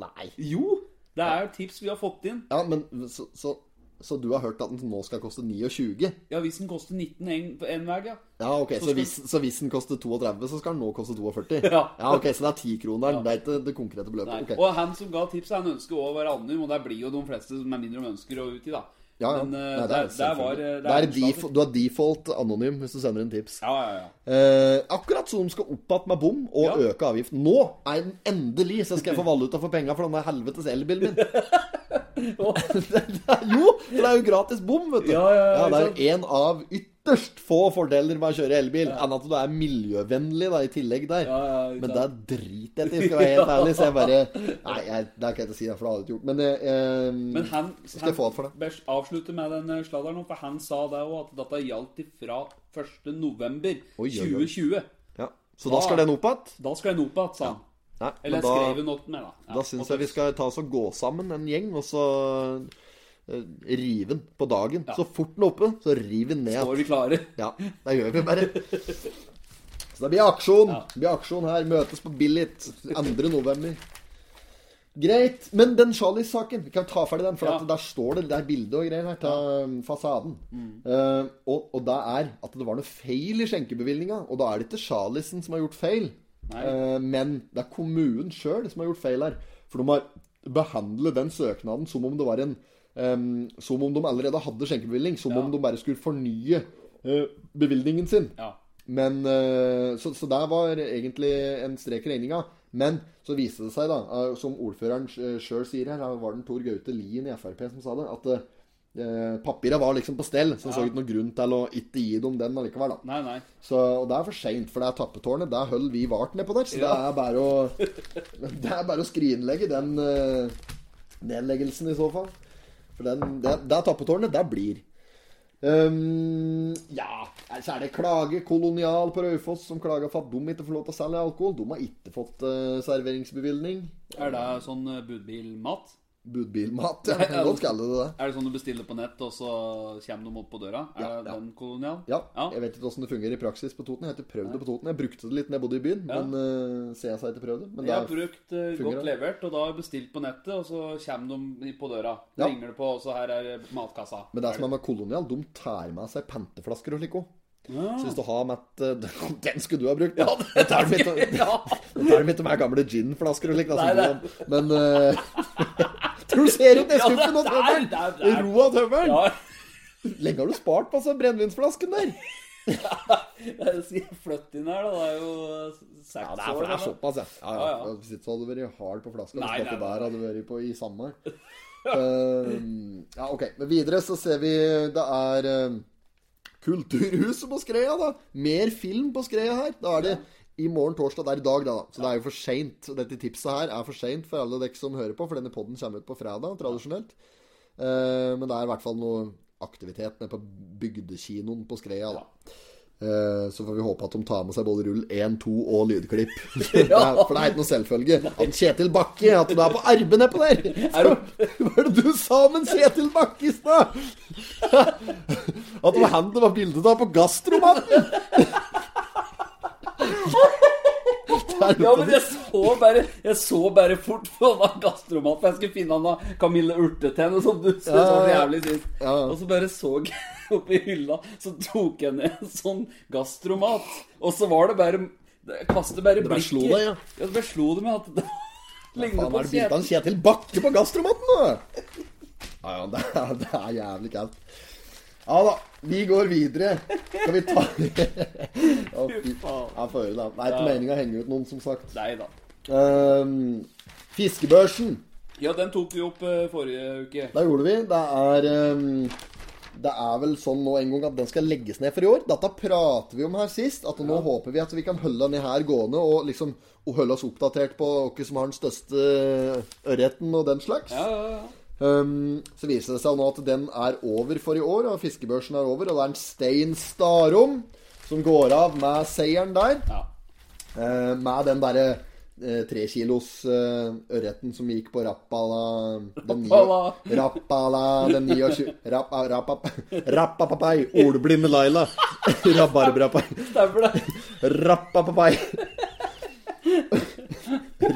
Nei. Jo! Det er jo tips vi har fått inn. Ja, men så, så, så du har hørt at den nå skal koste 29? Ja, hvis den koster 19 en, en vei, ja. Ja, ok, Så så, hvis, så hvis den koster 32, så skal den nå koste 42? (laughs) Ja. ok, Så det er 10-kroneren, det er ikke det konkrete beløpet? Okay. Og han som ga tipset, han ønsker å være anonym, og det blir jo de fleste som er mindre om ønsker å ut i, da. Ja, ja. Men eh, Nei, der, der var eh, det er sladder. Du har default anonym hvis du sender inn tips. Ja, ja, ja. Eh, akkurat som de skal opp igjen med bom og Ja. øke avgiften. Nå er den endelig så skal jeg få valuta for penga for denne helvetes elbilen min. (laughs) (laughs) Det jo, for det er jo gratis bom, vet du. Ja, ja, ja, det er jo en av ytterst få fordeler med å kjøre elbil. Enn at du er miljøvennlig da, i tillegg der. Ja, ja, Men det driter jeg til, skal jeg være helt (laughs) ærlig. Så jeg bare Nei, jeg, det kan jeg ikke si, for det hadde jeg ikke gjort. Men, eh, Men han, skal jeg få alt for det. avslutte med den eh, sladderen, for han sa det òg, at dette gjaldt fra 1. november Oi, oi, oi. 2020. ja. Så da skal den opp igjen? Da skal den opp igjen, sa han. Nei, Eller jeg skrev da, opp med, da. Ja, da syns jeg vi skal ta oss og gå sammen, en gjeng, og så eh, rive den på dagen. Så fort den er oppe, så riv den ned. Står vi klare? Ja, det gjør vi bare. Så det blir aksjon. Det blir aksjon her. Møtes på Billit 2. november. Greit. Men den Charlies-saken, vi kan ta ferdig den. For Ja. at der står det Det er bilde og greier her til fasaden. Uh, og, og det er at det var noe feil i skjenkebevilgninga. Og da er det ikke Charliesen som har gjort feil, Eh, men det er kommunen sjøl som har gjort feil her. For de har behandlet den søknaden som om det var en um, Som om de allerede hadde skjenkebevilgning. Som om de bare skulle fornye uh, bevilgningen sin. Ja. Men uh, så, så der var egentlig en strek i regninga. Men så viste det seg, da, som ordføreren sjøl sier her, her var den Tor Gaute Lien i Frp som sa det, at eh, papiret var liksom på stell. Så det så ikke noen grunn til å ikke gi dem den allikevel. da Nei, nei. så, og det er for seint, for det er tappetårnet. Der holder vi vart nedpå der. Så det er bare å Det er bare å skrinlegge den eh, nedleggelsen, i så fall. For den, det, det tappetårnet. Det blir. Um, ja, så er det klage kolonial på Raufoss som klager for at de ikke får lov til å selge alkohol. De har ikke fått uh, serveringsbevilgning. Er det sånn eh, budbilmat? Budbilmat, (laughs) ja. Kan godt kalle det det. Er det sånn du bestiller på nett, og så kommer de opp på døra? Er Ja, det ja. den kolonial? Ja, Ja. Jeg vet ikke hvordan det fungerer i praksis på Toten. Jeg har ikke prøvd det på Toten. Jeg brukte det litt når jeg bodde i byen, Ja. men uh, ser jeg seg ikke prøvd det. Men Jeg har er brukt uh, godt levert, og da har jeg bestilt på nettet, og så kommer de på døra. Ja. Ringer det på, og så her er matkassa. Men det som er med kolonial, de tar med seg panteflasker og slikt òg. Så hvis du har med et, Den skulle du ha brukt! Ja, det tar de ikke, (laughs) Ja. med gamle ginflasker og slikt. Men uh, (laughs) Tror du ser ut Ja, neskuffen og er- tømmeren? det er- det er- Ro av tømmeren! Ja, Lenge har du spart på altså, brennevinsflasken der? jeg sier flytt inn her, da. Det er jo seks Ja, det er, for det er såpass, ja. ja, Ja, ja. ja. Hvis hadde du vært hard på flaska. Nei, nei. der hadde vært på i samme. Uh, (laughs) ja, ok. Men videre så ser vi det er uh, Kulturhuset på Skreia, da. Mer film på Skreia her. Da er det i morgen torsdag. Det er i dag, da. Så det er jo for seint. Dette tipset her er for seint for alle dere som hører på, for denne podden kommer ut på fredag, tradisjonelt. Uh, men det er i hvert fall noe aktivitet nede på bygdekinoen på Skreia, da. Uh, Så får vi håpe at de tar med seg både rull 1, 2 og lydklipp. (laughs) Det er- For det er ikke noe selvfølge. At Kjetil Bakke, at du er på arbeid nedpå der! (laughs) (laughs) Hva er det du sa om en Kjetil Bakke i stad? At det var han det var bildet av på Ja, men jeg så bare Jeg så bare fort på den gastromat, for jeg skulle finne han da Camille Urtetenn som du var så jævlig sist. Og så bare så jeg (laughs) oppi hylla, så tok jeg ned en sånn gastromat. Og så var det bare Jeg kastet bare Det bare blikket. slo deg, ja. Ja, det bare slo det med at det ligner Faen, på en Kjetil Bakke på gastromaten, da? Ja, ja, det er, det er jævlig kaldt. Ja da, vi går videre. Skal vi ta (laughs) Å, fy faen. Ja, få høre, da. Det er ikke Ja. meninga å henge ut noen, som sagt. Nei da. Um, fiskebørsen. Ja, den tok vi opp uh, forrige uke. Da gjorde vi. Det er um, Det er vel sånn nå en gang at den skal legges ned for i år. Dette prater vi om her sist. At nå håper vi at vi kan holde den her gående og liksom og holde oss oppdatert på hvem som har den største ørreten og den slags. Ja, ja, ja. Um, så viser det seg nå at den er over for i år, og fiskebørsen er over. Og det er en Stein Starom som går av med seieren der. ja. Uh, med den derre eh, trekilos uh, ørreten som gikk på Rappala den ni- Rappala. Rappala den 29 Rappa, rappa, (laughs) Rappapapai. (laughs) Olblinde Laila. (laughs) Rabarbrapai. Rappapapai.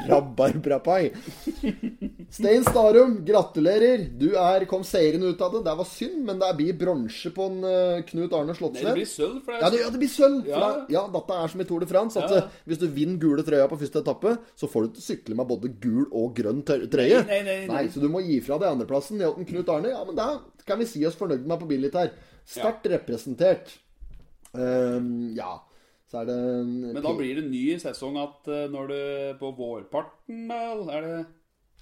Rabarbrapai. Stein Starum, gratulerer. Du er, kom seirende ut av det. Det var synd, men det blir bronse på en eh, Knut Arne Nei, det blir sølv, for det Ja, er det, ja, det blir sølv. for Ja. det- Ja, dette er som i Tour de France. At Ja. eh, Hvis du vinner gule trøya på første etappe, så får du ikke sykle med både gul og grønn trøye. Nei, nei, nei, nei. Så du må gi fra deg andreplassen. Ned Knut Arne. Ja, men da kan vi si oss fornøyd med på Billit her. Sterkt representert. Um, ja. Så er det en- Men da blir det ny sesong at eh, når du På vårparten. Er det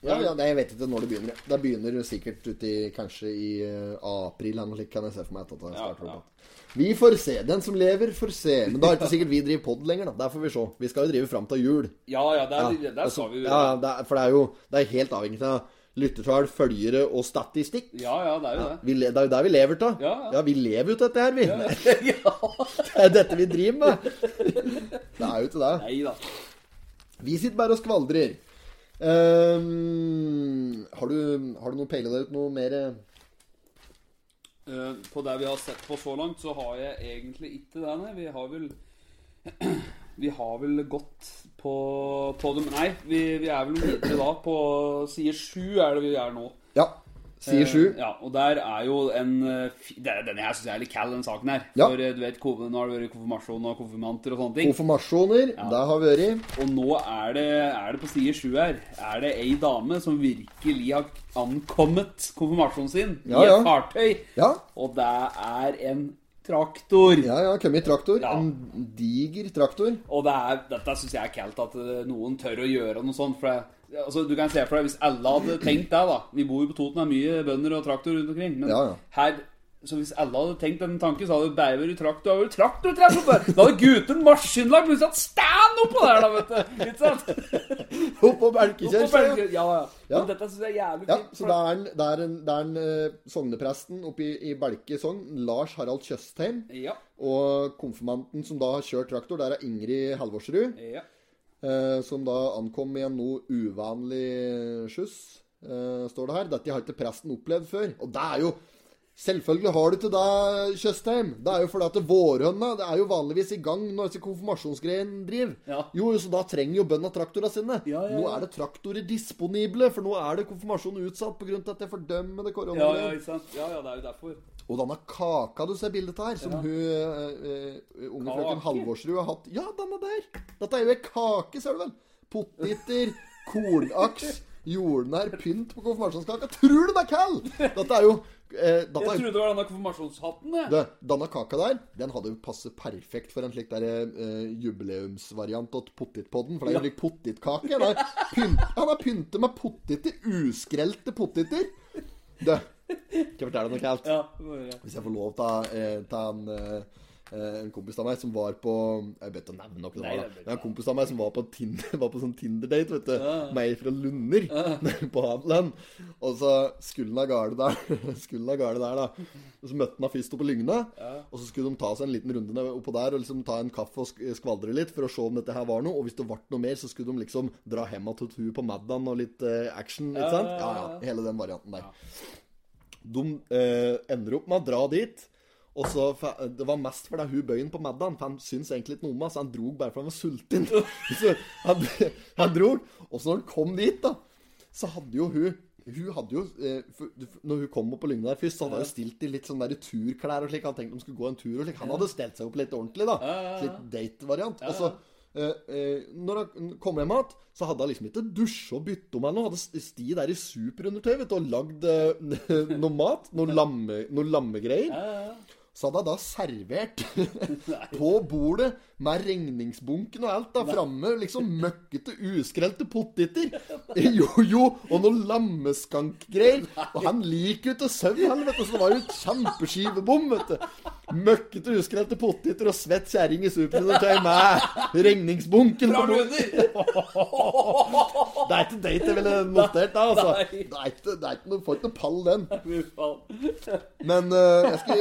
Ja, ja, jeg vet ikke når det begynner. Det begynner sikkert uti kanskje i eh, april. eller noe kan jeg se for meg. At det starter ja. ja. Vi får se. Den som lever, får se. Men da er det ikke sikkert vi driver pod lenger, da. Der får vi se. Vi skal jo drive fram til jul. Ja, ja, der, Ja, der skal vi jo ja, ja, det er, For det er jo det er helt avhengig av lyttertall, følgere og statistikk. Ja, ja, det er jo det. Vi, det er jo der vi lever av. Ja, ja. vi lever jo av dette her, vi. (laughs) ja. Det er dette vi driver med. (laughs) Det er jo ikke det. Nei da. Vi sitter bare og skvaldrer. Ehm, har, du, har du noe peilet deg ut noe mer? Eh, på det vi har sett på så langt, så har jeg egentlig ikke det, nei. Vi har vel (clears throat) Vi har vel gått på, på dem Nei, vi, vi er vel videre da. På side sju er det vi er nå. Ja. Sier sju. Eh, ja, og der er jo en Denne her det er Den jeg syns er litt cal, den saken her. Ja. For eh, du vet, nå har det vært konfirmasjon og konfirmanter og sånne ting. Konfirmasjoner, det har vi vært. Og nå er det, er det på side sju her Er det ei dame som virkelig har ankommet konfirmasjonen sin Ja, i et ja. fartøy. Ja. Og det er en traktor. Ja, ja, kommet traktor. Ja. En diger traktor. Og det er, dette syns jeg er kaldt, at eh, noen tør å gjøre noe sånt. For det, altså, du kan se for deg hvis alle hadde tenkt det, da. Vi bor jo på Toten, det er mye bønder og traktor rundt omkring. Men Ja, ja. her så hvis alle hadde tenkt den tanken, så hadde det bare vært traktor. Hadde traktor. der. Da hadde gutten maskinlag plutselig hatt stand oppå der, da, vet du. Ikke sant? (laughs) Oppå Belkekjær. Ja, ja. Ja. Men dette syns jeg er jævlig Ja, fint. så for- det er en, det er en, det er en eh, sognepresten oppe i, i Belke sogn, Lars Harald Tjøstheim, Ja. og konfirmanten som da har kjørt traktor, der er Ingrid Halvorsrud, ja. eh, som da ankom i en noe uvanlig skyss, eh, står det her. Dette har ikke presten opplevd før. Og det er jo Selvfølgelig har du til deg Tjøstheim. Det er jo fordi at vårhøna det er jo vanligvis i gang når konfirmasjonsgreiene driver. Ja. Jo, så da trenger jo bøndene traktorene sine. Ja, ja, Nå er det traktorer disponible, for nå er det konfirmasjon utsatt pga. dette det fordømmende Ja, korona. ja? Ja, ja, det er jo derfor. Og denne kaka du ser bildet av her, som hun uh, uh, unge frøken Halvorsrud har hatt Ja, denne der! Dette er jo ei kake, ser du vel? Poteter, (laughs) kornaks, jordnær pynt på konfirmasjonskaka. Tror du det er kall? Dette er jo eh, denne, Jeg trodde det var denne konfirmasjonshatten. det, Denne kaka der, den hadde jo passet perfekt for en slik der eh, jubileumsvariant av pottitpodden. For det er jo ja. potetkake. Han er er pyntet med potteter. Uskrelte potteter. Det Skal jeg fortelle deg noe kaldt? Ja. Hvis jeg får lov til å ta en, eh, eh, en kompis av meg som var på Jeg vet å nevne noe. det Nei, det da. en kompis av meg som var på, Tinder, (laughs) var på sånn Tinder-date, vet du. Meg fra Lunder. (laughs) på Hadeland. Og så skulle han av gårde der, (laughs) skulle av gårde der, da. Og så møtte han Fisto på Lygna. Og så skulle de ta seg en liten runde oppå der og liksom ta en kaffe og skvaldre litt for å se om dette her var noe. Og hvis det ble noe mer, så skulle de liksom dra hjem til hun på Maddan og litt eh, action. Ikke sant? Ja, ja. Hele den varianten der. De eh, ender opp med å dra dit. Og så, Det var mest fordi hun bøyen på Maddan, for han syntes egentlig ikke noe om henne. Så han drog bare fordi han var sulten. (laughs) så han, han drog. Og så når han kom dit, da, så hadde jo hun hun hadde jo, eh, Når hun kom opp på Lygna der først, så hadde hun stilt i litt sånn der turklær og slik. Han tenkte de skulle gå en tur og slik. Han hadde stelt seg opp litt ordentlig, da. Litt date-variant. Og så eh, eh, Når han kom hjem igjen, så hadde han liksom ikke dusje og bytte om henne. Hadde sti der i superundertøy og lagd (laughs) noe mat. Noe, lamme, noe lammegreier. Så hadde jeg da servert (laughs) på bordet med regningsbunken og alt da framme. Liksom møkkete, uskrelte poteter. Jo, jo, og noe lammeskankgreier. Og han liker jo ikke søvn, han, vet du. Så det var jo et kjempeskivebom, vet du. Møkkete, uskrelte poteter og svett kjerring i superundertøy med regningsbunken på bordet. (laughs) Det er ikke date jeg ville notert da, altså. Det er ikke, det er ikke noe, får ikke noe pall, den. Men uh, jeg skal,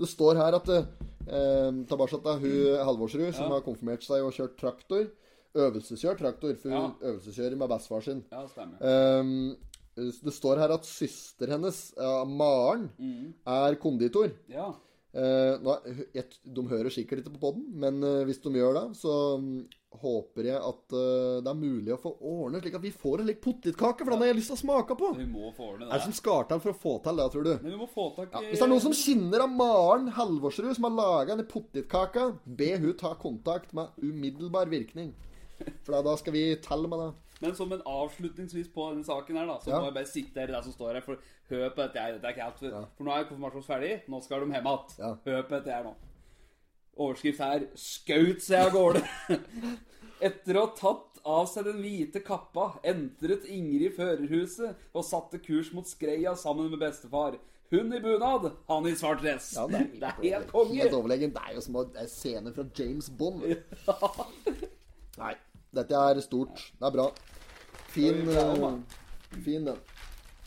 det står her at eh, til hun Halvorsrud, som har konfirmert seg og kjørt traktor. Øvelseskjørt traktor, for hun Ja. øvelseskjører med bestefar sin. Ja, stemmer. Um, det står her at søster hennes, uh, Maren, er konditor. Ja. Eh, nå, de hører sikkert ikke på podden, men eh, hvis de gjør det, så mm, håper jeg at uh, det er mulig å få ordnet slik at vi får en lik potetkake, for den har jeg lyst til å smake på. Vi må få ordne Er det som det. skal til for å få til det, tror du? Men vi må få tak Ja, hvis det er noen som skinner av Maren Halvorsrud, som har laga denne potetkaka, be hun ta kontakt med umiddelbar virkning. For da- skal vi telle med det. Men som en avslutningsvis på denne saken her, da, så Ja. må jeg bare sitte her i det som står her. For hør på dette her. Dette er ikke helt for, for nå er konfirmasjonen ferdig. Nå skal de hjem igjen. Ja. Hør på dette her nå. Overskrift her 'Skaut seg av gårde'. (laughs) Etter å ha tatt av seg den hvite kappa, entret Ingrid førerhuset og satte kurs mot Skreia sammen med bestefar. Hun i bunad, han i svart dress. Ja, det, er (laughs) helt konge. Helt overlegen. Det er jo som en scene fra James Bond. Nei, dette er stort. Det er bra. Fin, Det er bra, eh, fin den.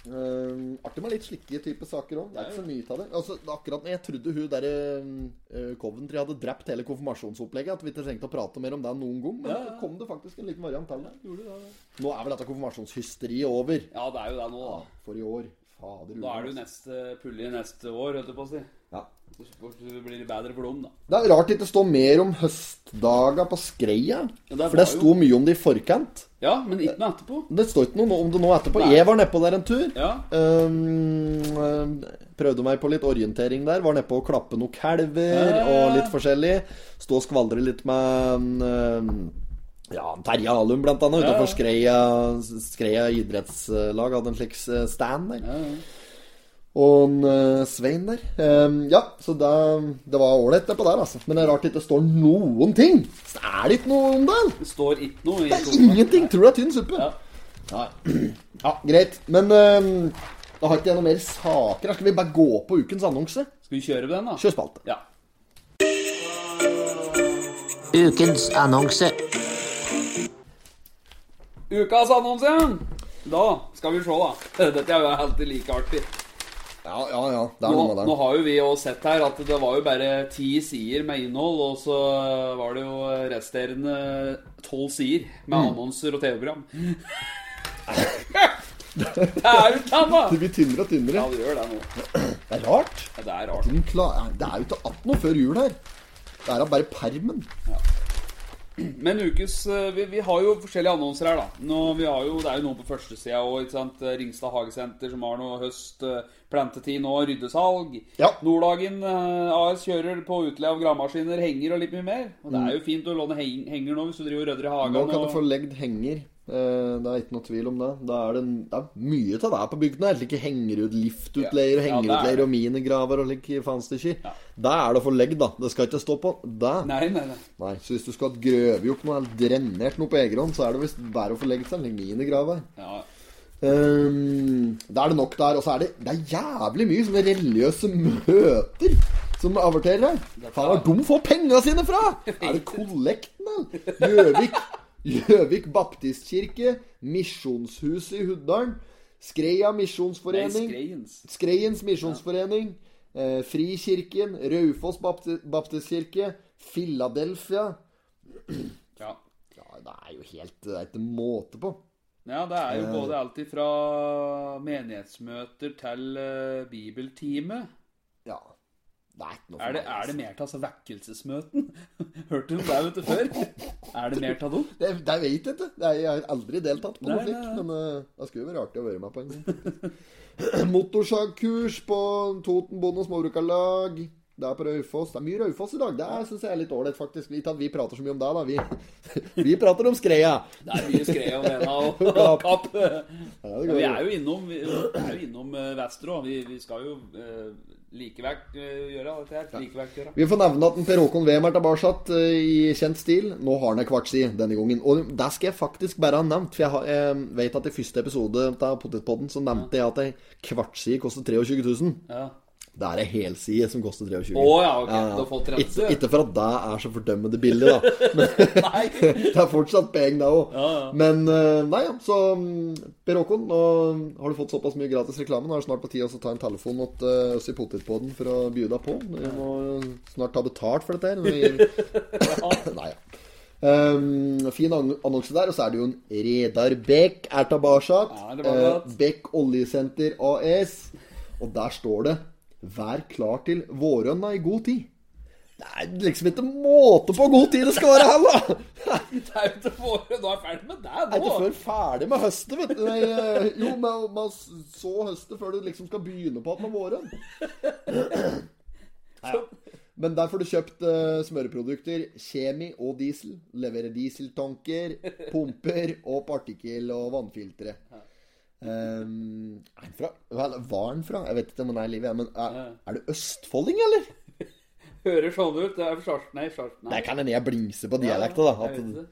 Eh, artig med litt slike type saker òg. Det er ikke så mye av det. Altså, akkurat når jeg trodde hun der uh, Coventry hadde drept hele konfirmasjonsopplegget, at vi ikke trengte å prate mer om det noen gang, men så kom det faktisk en liten variant til det. Nå er vel dette konfirmasjonshysteriet over Ja, det er jo det nå, da. for i år. Fader Da er det jo neste pulje neste år, holdt jeg på å si. Så blir det bedre for dem, da. Det er rart det ikke står mer om høstdaga på Skreia. Ja, det for det sto jo- mye om det i forkant. Ja, men ikke noe etterpå. Det står ikke noe om det nå etterpå. Nei. Jeg var nedpå der en tur. Ja. Um, um, prøvde meg på litt orientering der. Var nedpå å klappe noen kalver Ja. og litt forskjellig. Stå og skvaldre litt med um, ja, Terje Alum, blant annet, utenfor Skreia, Skreia idrettslag. Hadde en slik eh, stand der. Og en, uh, Svein der. Um, ja, så det, det var ålreit det på der, altså. Men det er rart det ikke står noen ting. Så er det ikke noe om det? Det står ikke noe i Det er ingenting! Tror du det er tynn suppe? Ja. Ja, (clears throat) greit. Men um, da har ikke jeg noe mer saker. Skal vi bare gå på ukens annonse. Skal vi kjøre på den, da? Kjør spalte. Ja. Ukens annonse. Ukas annonse! Da skal vi se, da. (laughs) Dette er jo alltid like artig. Ja, ja, ja. Det er Nå, noe med nå har jo vi òg sett her at det var jo bare ti sider med innhold, og så var det jo resterende tolv sider med Mm. annonser og TV-program. (laughs) det er! Det blir tynnere og Ja, det gjør det nå. Det er rart. Ja, det er rart. Det er jo ikke att noe før jul her. Det er da bare permen. Men ukes eh, vi, vi har jo forskjellige annonser her, da. Nå, vi har jo, det er jo noen på førstesida òg. Ringstad Hagesenter som har noe høst, eh, plantetid nå, ryddesalg. Ja. Norddagen eh, AS kjører på utleie av gravemaskiner, henger og litt mye mer. Og det er jo fint å låne heng, henger nå hvis du driver og rydder i hagen. Nå kan du få legd henger. Eh, Det er ikke noe tvil om det. Da er det, det er mye av det på bygdene. her. Slike hengerut, liftutleier, og det er hengerutleier ja, og minigraver og like faenstykker. Ja. Det er det få legg da. Det skal ikke stå på det. Nei, nei, nei. Nei, så hvis du skal grøve opp noe eller drenert noe på egen hånd, så er det visst bare å få legge seg en minigraver. Ja. Um, da er det nok der. Og så er det, det er jævlig mye sånne religiøse møter som averterer her. Faen, hvor de får penga sine fra! (laughs) Er det kollekten, eller? Gjøvik Gjøvik baptistkirke, Misjonshuset i Huddalen, Skreia misjonsforening, Skreiens. Misjonsforening, eh, Frikirken, Raufoss baptistkirke, Philadelphia (clears throat) Ja. Ja, det er jo helt Det er ikke måte på. ja, det er jo Eh. både alltid fra menighetsmøter til uh, bibeltime. Det er det, er det altså. mer til altså vekkelsesmøten? (laughs) Hørte du om det vet du, før? Er det mer til dem? Det, det vet jeg ikke. Jeg har aldri deltatt på noe Nei, slikt. nei, nei. Men uh, det skulle jo være artig å være med på en gang. (laughs) Motorsagkurs på Toten Bonde- og Småbrukarlag. Det er på Raufoss. Det er mye Raufoss i dag. Det syns jeg er litt ålreit, faktisk. Ikke at vi prater så mye om det, da. Vi, (laughs) vi prater om skreia. Det er mye skred om Lena (laughs) og Kapp. (laughs) Kapp. Ja, det vi er jo innom, vi er jo innom eh, Vi, vi skal jo uh, likevekt eh, gjøre dette her. Likevekt gjøre. Vi får nevne at Per Håkon Wem er tilbake eh, i kjent stil. Nå har han ei kvartsi denne gangen. Og det skal jeg faktisk bare ha nevnt. For jeg, har, jeg vet at i første episode av Potetpodden så nevnte jeg at ei kvartsi koster 23 000. Ja. Det er ei helside som koster 23 Å ja, ok. Du har fått rense. Ikke, ikke for at det er så fordømmende billig, da. (laughs) Men (laughs) det er fortsatt penger, det òg. Ja, ja. Men eh, nei, ja. Så mm, Per Håkon, nå har du fått såpass mye gratis reklame. Nå er det snart på tide å ta en telefon til eh, oss i Potetpodden for å by deg på. Vi må snart ta betalt for dette her. (laughs) Nei, ja. Um, fin ann- annonse der. Og så er det jo en Redar Beck er tilbake. Ja. Eh, Beck Oljesenter AS. Og der står det 'Vær klar til våronna i god tid'. Det er liksom ikke måte på god tid det skal være her, da! (laughs) Det er jo ikke våre du er ferdig med det Er ikke før ferdig med høstet, vet du. Nei, eh, jo, man, man så høstet før du liksom skal begynne på at med våren. (clears throat) Ja. Men der får du kjøpt uh, smøreprodukter. Kjemi og diesel. Leverer dieseltanker, pumper og partikkel- og vannfiltre. Um, er han fra var han fra? Jeg vet ikke om han er i live, men er, er du østfolding, eller? (laughs) Hører sånn ut. Det er Sjars... Nei. Nei. Det kan hende jeg blingser på dialekta, da. Jeg vet At, det.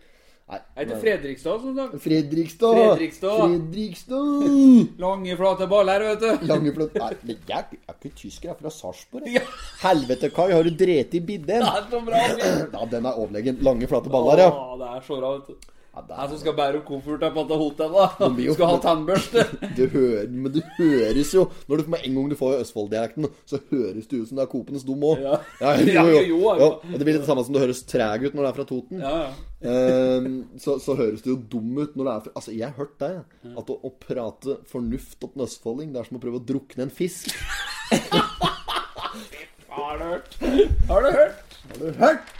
nei, Er Fredrikstad som sagt? Fredrikstad. Fredrikstad. Fredrikstad. (laughs) Lange, flate baller, vet du. (laughs) Langeflot Nei, men jeg, jeg er ikke tysker, jeg er fra Sarpsborg. Ja. Helvete, Kai, har du drept i bidden? Det er så bra. Ja, den er overlegen. Lange, flate baller, ja. Å, det er så bra, vet du. Det er, som skal bære opp kofferten på dette hotellet. da. jo- Skal ha (laughs) tannbørste. det hører, men det høres jo Når du, Med en gang du får Østfold-dialekten, så høres du ut som det er Kopenes dum òg. Ja. (laughs) Ja, jo, jo. jo, det blir litt det samme som det høres treg ut når det er fra Toten. Ja, ja. Um, så, så høres det jo dum ut når det er fra Altså, jeg har hørt det. At å, å prate fornuft opp en østfolding, det er som å prøve å drukne en fisk. (laughs) Har du hørt? Har du hørt? Har du hørt?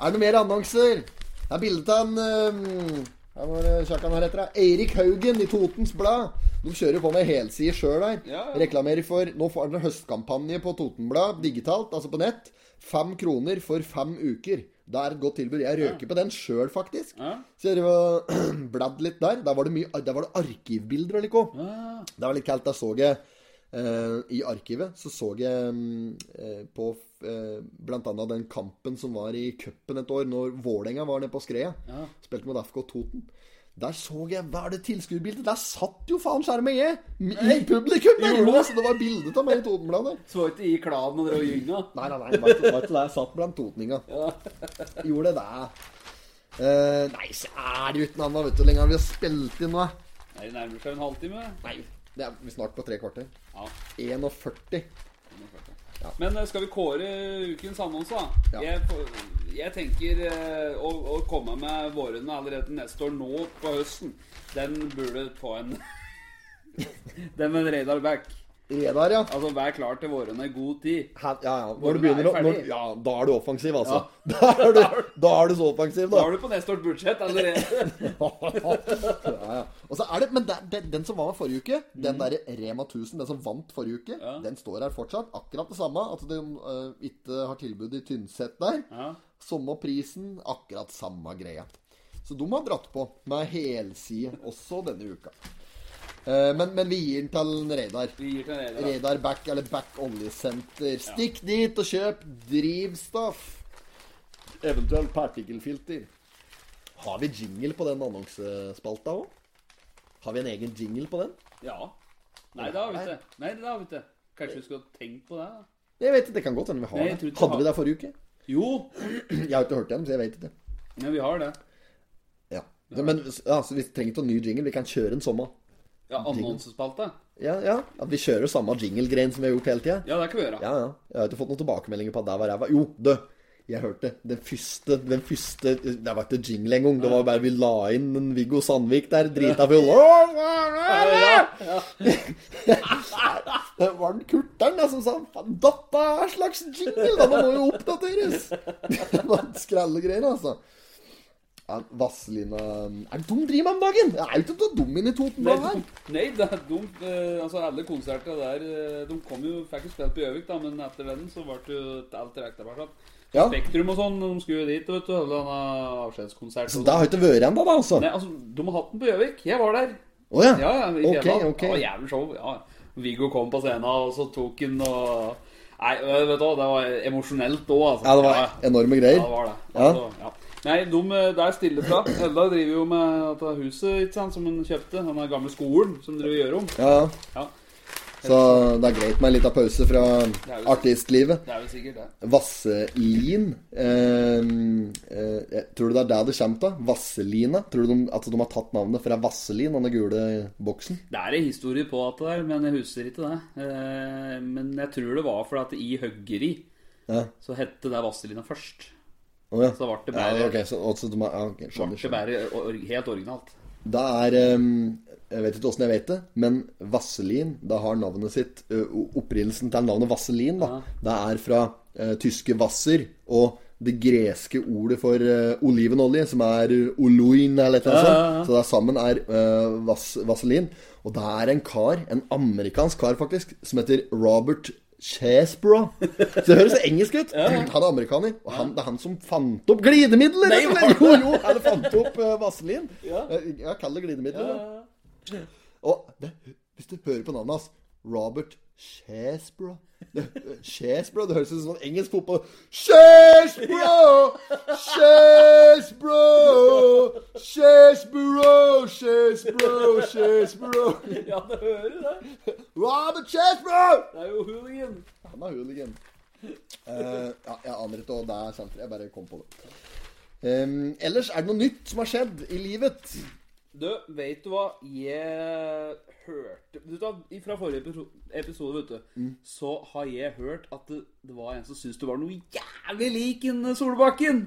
Er det noen mer annonser? Det er bilde av en um, var sjakkan her heter? da? Eirik Haugen i Totens Blad. De kjører på med helside sjøl der. Ja, ja. Reklamerer for Nå får dere høstkampanje på Totenblad digitalt, altså på nett. Fem kroner for fem uker. Det er et godt tilbud. Jeg røker på den sjøl, faktisk. Ja. Så jeg (clears throat) bladd litt der. Der var det mye Der var det arkivbilder og like òg. Ah, Det var litt kaldt. Da så jeg I arkivet så så jeg mm, eh, på eh, annet den kampen som var i cupen et år, når Vålerenga var nede på skredet. Ja. Spilte mot FK Toten. Der så jeg Hva er det tilskuerbildet? Der satt jo faen skjermen jeg! I publikum! Der, jo, så det var bilde av meg i Totenbladet. (laughs) Så ikke i klanen og gynga. Nei, nei, nei. Var ikke det satt blant totninga. Gjorde det. Uh, nei, så er det jo ikke noe annet. Vet du hvor lenge vi har spilt inn nå? Nei, det nærmer seg en halvtime. Nei, det er vi snart på tre kvarter. Ja. 41. Men eh, skal vi kåre ukens annonse, da? Ja. Jeg, jeg tenker eh, å, å komme med vårene allerede neste år nå på høsten. Den burde få en (laughs) Den med en Reidar back. Redar, ja. Altså vær klar til vårene i god tid. Her, ja, ja. Når du begynner er når. Ja, da er du offensiv, altså. (laughs) Da, er du, (laughs) da er du så offensiv, Da da. er du på neste års budsjett allerede. (laughs) ja, ja. Og så er det, Men der, den, den som var med forrige uke, den derre Rema 1000, den som vant forrige uke, Ja. den står her fortsatt. Akkurat det samme. At de uh, ikke har tilbud i Tynset der. Ja. Samme prisen, akkurat samme greia. Så de har dratt på med helside også denne uka. Eh, men, men vi gir den til Reidar. Til Radar. Back eller Back Oljesenter. Stikk dit og kjøp drivstoff. Eventuelt partikkelfilter. Har vi jingle på den annonsespalta òg? Har vi en egen jingle på den? Ja. Nei, det har vi ikke. Nei, det har vi ikke. Kanskje vi skulle tenkt på det? da? Jeg vet ikke, Det kan godt hende vi har Nei, det. Hadde vi det forrige uke? Jo, Jeg har ikke hørt igjen, så jeg vet ikke. men vi har det. Ja. Så, men altså, Vi trenger ikke en ny jingle. Vi kan kjøre en samme. Ja, Annonsespalte. Ja, ja. At vi kjører samme jingle-grein som vi har gjort hele tida. Ja, det kan vi gjøre. Ja, ja. Jeg har ikke fått noen tilbakemeldinger på at der var ræva. Jo, du. Jeg hørte den første, den første Det var ikke jingle engang. Det var bare vi la inn en Viggo Sandvik der, drita full. Det var den Kurteren da, som sa "Faen, Dette er slags jingle! Da må jo oppdateres! Det var skrellegreier, altså. Vazelina Er det dum driver med om dagen? Jeg er jo ikke noe dum inni Toten Nei, her. nei det er de, eh, altså alle konserter der eh, De kom jo, fikk jo spilt på Gjøvik, da, men etter den så ble det jo alt trukket tilbake. Ja. Spektrum og sånn, de skulle dit, vet du. Alle denne avskjedskonsert. Så det har ikke vært ennå, da, altså. Nei, altså, de har hatt den på Gjøvik. Jeg var der. Å ja. Ja, ja, Ok, fjellet. ok. Det var jævlig show. Ja. Viggo kom på scenen, og så tok han og Nei, vet du hva, det var emosjonelt òg, altså. Ja, det var enorme greier. Ja, det var det. Altså, ja. Nei, de eh, der stille fra. Edda driver jo med dette huset ikke sant, som hun kjøpte. Den gamle skolen som driver gjør om. Ja, ja. Så det er greit med en liten pause fra er artistlivet. det er vel sikkert det. Vasselin eh, eh, Tror du det er der det kommer av? Vasselina? Tror du de, at de har tatt navnet fra Vasselin, denne gule boksen? Det er en historie på at det der, men jeg husker ikke det. Eh, men jeg tror det var fordi at i Høggeri Ja. så hette det Vasselina først. Å ja. Så ble det ja, okay. så, også, de har, ja, ok, ble skjønner, det bare or helt originalt. Det er um, Jeg vet ikke åssen jeg vet det, men Vaselin Da har navnet sitt uh, Opprinnelsen til navnet Vaselin da, Det er fra uh, tyske Wasser og det greske ordet for uh, olivenolje, som er oloin eller noe sånt. Så det er sammen er vas Vaselin. Og det er en kar, en amerikansk kar faktisk, som heter Robert Chesbrough. Så det høres engelsk ut. Han er amerikaner, og han, det er han som fant opp glidemidler. Nei. Jo, jo, han fant opp uh, Vaselin. Ja. ja, kall det glidemidler. Og det, hvis du hører på navnet hans Robert Chesbrough det, det høres ut som en engelsk fotball Chesbrough! Chesbrough! Chesbrough! Chesbrough! Chesbrough! Ja, det hører det. Robert Chesbrough! Det er jo hooligan. Han er hooligan. Uh, ja, jeg aner ikke hva det er. sant? Jeg bare kom på det. Um, ellers, er det noe nytt som har skjedd i livet? Du, vet du hva jeg hørte du, da, Fra forrige episode, vet du, Mm. så har jeg hørt at det, det var en som syntes du var noe jævlig lik en Solbakken.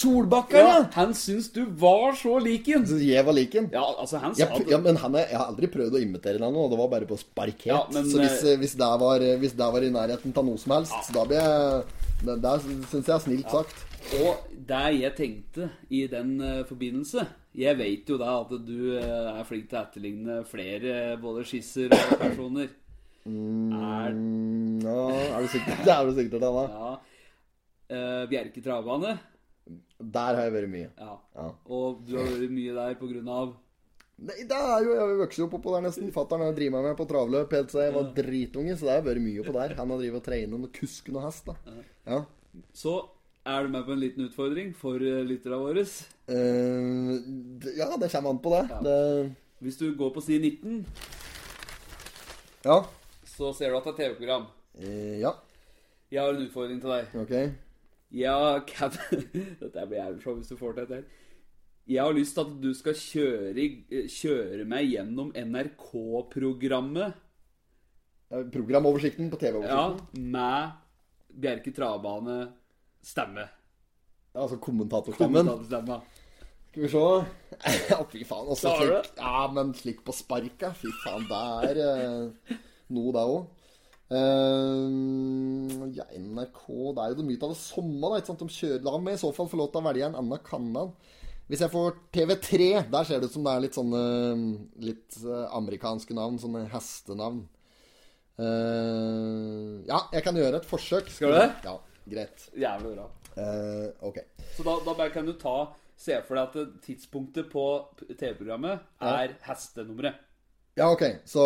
Solbakken, Ja, ja! han syntes du var så lik en. Jeg var lik en? Ja, altså, han sa Jeg, ja, men han er, jeg har aldri prøvd å imitere den nå, det var bare på sparket. Ja, men, så hvis, eh, hvis, det var, hvis det var i nærheten av noe som helst, så da blir jeg Det, det syns jeg er snilt sagt. Og det jeg tenkte i den eh, forbindelse Jeg vet jo da at du eh, er flink til å etterligne flere både skisser og personer. Er Mm, ja, er du sikker? Det (laughs) er du sikker til da? Ja. Uh, Bjerke travbane. Der har jeg vært mye. Ja. Ja. Og du har vært mye der på grunn av Nei, det er jo, Jeg vokste jo opp på der nesten. Fatter'n har drevet med på travløp helt siden jeg var dritunge, så det har vært mye på der. Han har drevet og trent og kusken og hest, da. Ja. Så er du med på en liten utfordring for uh, lytterne våre. Uh, ja, det kommer an på det. det Hvis du går på side 19, ja. så ser du at det er TV-program. Uh, ja. Jeg har en utfordring til deg. Ok. Ja, kan (laughs) Dette blir jævlig show hvis du får til dette. Jeg har lyst til at du skal kjøre, kjøre meg gjennom NRK-programmet Eh, Programoversikten på TV-oversikten. Ja, med Bjerke travbane stemme. Altså kommentatorstemmen. Kommentarstemme. Skal vi se. (laughs) Ja, fy faen. Også du slik, ja, men slik på sparket. Fy faen, det er eh, noe, det òg. ja, NRK Det er jo mye av det samme. Da, ikke sant? De kjører, la meg i så fall få lov til å velge en annen kanal. Hvis jeg får TV3, der ser det ut som det er litt sånne litt eh, amerikanske navn. Sånne hestenavn. Uh, ja, jeg kan gjøre et forsøk. Skal du det? Ja, greit. Jævlig bra. Uh, ok. Så da, da bare kan du ta Se for deg at tidspunktet på TV-programmet er hestenummeret. Ja, ok. Så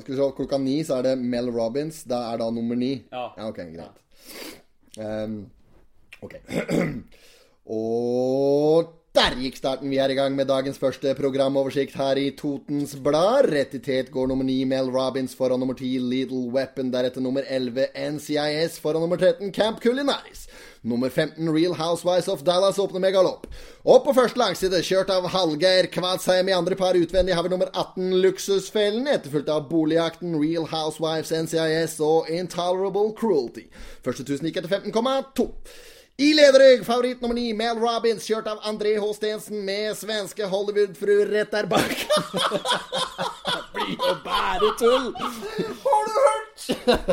skal vi se. Klokka ni så er det Mel Robbins. Det er da nummer ni. Ja. ok, greit. Ehm, ok. (clears throat) Og der gikk starten. Vi er i gang med dagens første programoversikt her i Totens Blad. Rett i tet går nummer ni Mel Robbins foran nummer ti Little Weapon. Deretter nummer 11 NCIS foran nummer 13 Camp Culinaris. Nummer 15 Real Housewives of Dallas åpner med galopp. Og på første langside, kjørt av Hallgeir Kvadsheim i andre par utvendig, har vi nummer 18 Luksusfellen, etterfulgt av Boligjakten, Real Housewives, NCIS og Intolerable Cruelty. Første tusen gikk etter 15,2. I lederrygg, favoritt nummer 9, Mel Robbins, kjørt av André H. Stensen med svenske Hollywood-fru rett der bak. (laughs) det blir jo bare tull! Har du hørt?!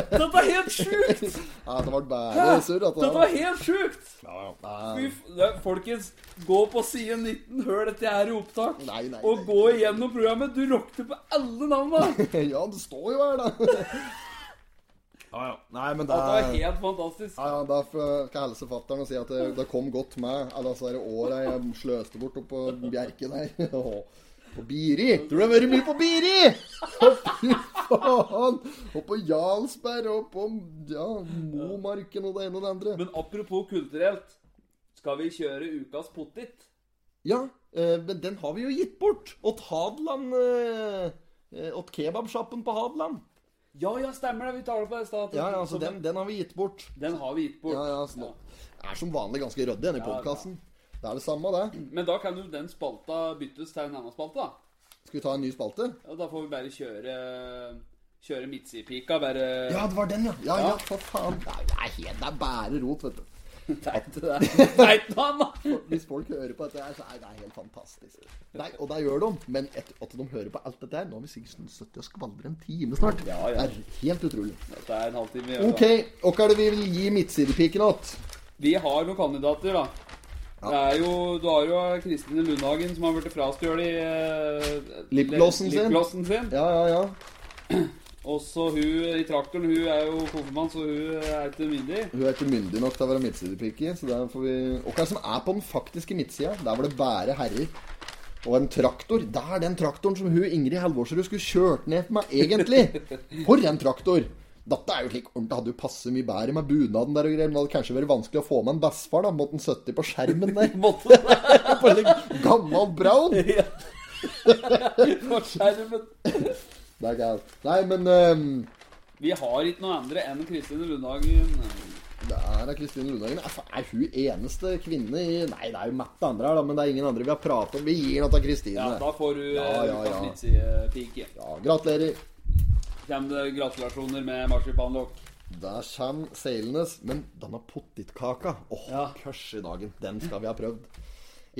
Dette er helt sjukt! Ja, det var bare surr. Dette var- helt sjukt! Ja, er- Folkens, gå på side 19, hør dette her i opptak. Nei, nei, og gå igjennom programmet. Du rockte på alle navna! (laughs) Ja, det står jo her, da. (laughs) Ja, ja. Nei, men det er helt fantastisk. ja, ja, Derfor skal jeg helse fatter'n og si at det, det kom godt med alle disse her åra jeg sløste bort oppå Bjerke der. (laughs) På Biri. Tror du jeg har vært mye på Biri? Fy faen! Og på Jarlsberg og på ja, Momarken og det ene og det andre. Men apropos kulturelt, skal vi kjøre ukas pottit? Ja, eh, men den har vi jo gitt bort. Åt Hadeland eh, eh, Åt kebabsjappen på Hadeland. Ja, ja, stemmer det. Vi tar det på det stedet. Ja, ja, så Så den, den har vi gitt bort. den har vi gitt bort. Ja, ja, så nå er som vanlig ganske ryddig denne Ja, podkasten. Det er det samme, det. Men da kan jo den spalta byttes til en annen spalte, da. Skal vi ta en ny spalte? Ja, da får vi bare kjøre Kjøre midtsidepika. Bare Ja, det var den, ja. Ja, ja, Ja. for faen. Det er Det er bare rot, vet du. (laughs) Teit det (laughs) der. Da! Hvis folk hører på dette her, så er det helt fantastisk. Nei, og det gjør de. Men et, at de hører på alt dette her Nå har vi sikkert sittet og skvaldret en time snart. Ja, ja. Det er helt utrolig. Dette er en halvtime. OK, hva er det vi vil gi midtsidepiken igjen? Vi har noen kandidater, da. Det er jo, du har jo Kristine Lundhagen som har blitt frastjålet uh, Lipglossen sin. sin. Ja, ja, ja. Og så hun i traktoren, hun er jo konfirmant, så hun er ikke myndig. Hun er ikke myndig nok til å være midtsidepike. Så der får vi Og hva som er på den faktiske midtsida? Der var det bare herrer. Og en traktor. Det er den traktoren som hun Ingrid Halvorsrud skulle kjørt ned med, egentlig. For en traktor! Dette er jo slik ordentlig. Hadde jo passet mye bedre med bunaden der og greier. Men det hadde kanskje vært vanskelig å få med en bestefar, da. Måtte han sitte på skjermen der. (laughs) På en gammel Brown. (laughs) på skjermen. Det er galt. Nei, men um, Vi har ikke noe andre enn Kristine Lundhagen. Det er da Kristine Lundhagen. Er, hun eneste kvinne i Nei, det er jo Matt andre her, da, men det er ingen andre vi har pratet om. Vi gir noe til Kristine. Ja, da får du Ja, ja, ja. ja, midtsidepike. Ja, gratulerer. Kommer det gratulasjoner med marsipanlokk. Der kommer seilende. Men denne pottitkaka Åh, Ja. kørs i dagen. Den skal vi ha prøvd.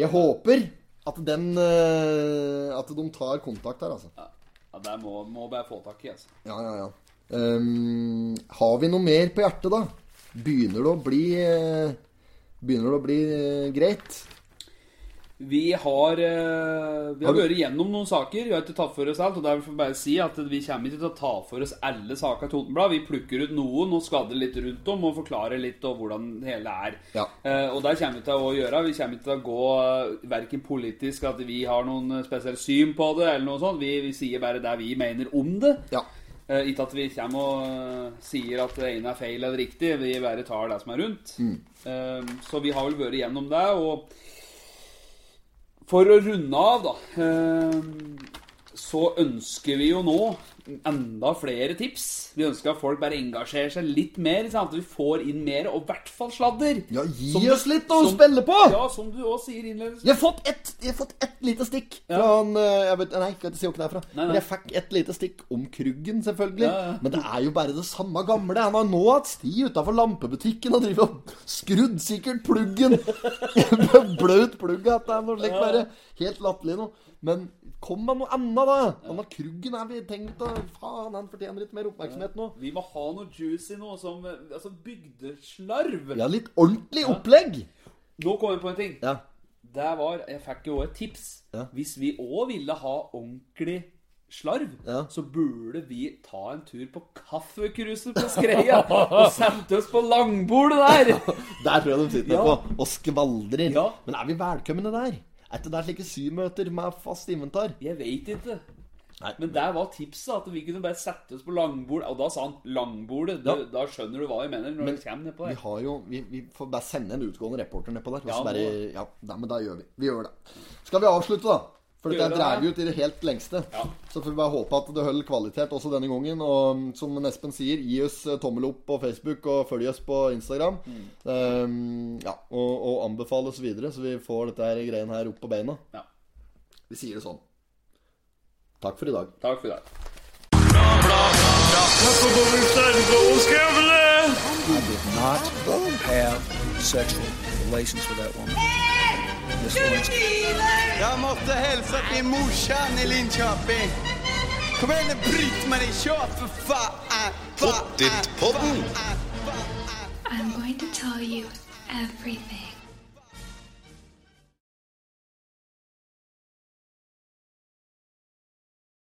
Jeg håper at den eh, At de tar kontakt her, altså. Ja det må, må bare få tak i, altså. Ja, ja, ja. Um, har vi noe mer på hjertet, da? Begynner det å bli eh, Begynner det å bli eh, greit? Vi har, eh, vi har vært gjennom noen saker. Vi har ikke tatt for oss alt. Og derfor får jeg bare si at vi kommer ikke til å ta for oss alle saker i Totenblad. Vi plukker ut noen og skader litt rundt om og forklarer litt om hvordan det hele er. Ja. Eh, og det kommer vi til å gjøre. Vi kommer ikke til å gå uh, verken politisk at vi har noen eh, spesielt syn på det, eller noe sånt. Vi, vi sier bare det vi mener om det. Ja. Eh, ikke at vi kommer og eh, sier at det ene er feil eller riktig. Vi bare tar det som er rundt. Eh, så vi har vel vært gjennom det. Og for å runde av, da, eh, så ønsker vi jo nå enda flere tips. Vi ønsker at folk bare engasjerer seg litt mer, sånn at vi får inn mer, og i hvert fall sladder. Ja, gi Som du- oss litt å som- spille på! Ja, som du òg sier innledningsvis. Jeg har fått ett et, et lite stikk fra han eh, jeg vet, Nei, jeg ikke si hvor det er. Nei, nei. Men jeg fikk ett lite stikk om Kruggen, selvfølgelig. Ja, ja. Men det er jo bare det samme gamle. Han har nå hatt sti utafor lampebutikken og driver og skrudd sikkert pluggen. (laughs) Blaut plugg at det er noe slikt bare. Helt latterlig nå. Men kom med noe annet, da. Han har Kruggen er vi tenkt å Faen, han fortjener litt mer oppmerksomhet nå. Vi må ha noe juicy nå, som altså bygdeslarv. Ja, litt ordentlig opplegg. Nå kom jeg på en ting. Ja. Det var, Jeg fikk jo et tips. Ja. Hvis vi òg ville ha ordentlig slarv, Ja. så burde vi ta en tur på kaffekruset på Skreia (laughs) og sette oss på langbordet der. Der tror jeg de sitter Ja. på og skvaldrer. Ja. Men er vi velkomne der? Er ikke det slike symøter med fast inventar? Jeg veit ikke. Nei. Men der var tipset at vi kunne bare sette oss på langbord. Og da sa han 'langbordet'. Ja. Da, da skjønner du hva jeg mener når Men du kommer nedpå Vi har jo Vi, vi får bare sende en utgående reporter nedpå der. Ja, bare, ja, da, men da gjør vi. Vi gjør det. Skal vi avslutte, da? For dette det, drar vi ut i det helt lengste. Ja. Så får vi bare håpe at det holder kvalitet også denne gangen. Og mm, som Espen sier, gi oss eh, tommel opp på Facebook og følg oss på Instagram. Mm. Um, ja, og, og anbefale oss videre, så vi får dette her greiene her opp på beina. Ja. Vi sier det sånn. Takk for i dag. Takk for i dag. Not have sexual relations with that woman. Miss Lewinsky. Jag måste hälsa till morsan i Linköping. Kom igen nu Britt-Marie, kör för fan! fan, Pottit-podden. fan, fan. I'm going to tell you everything.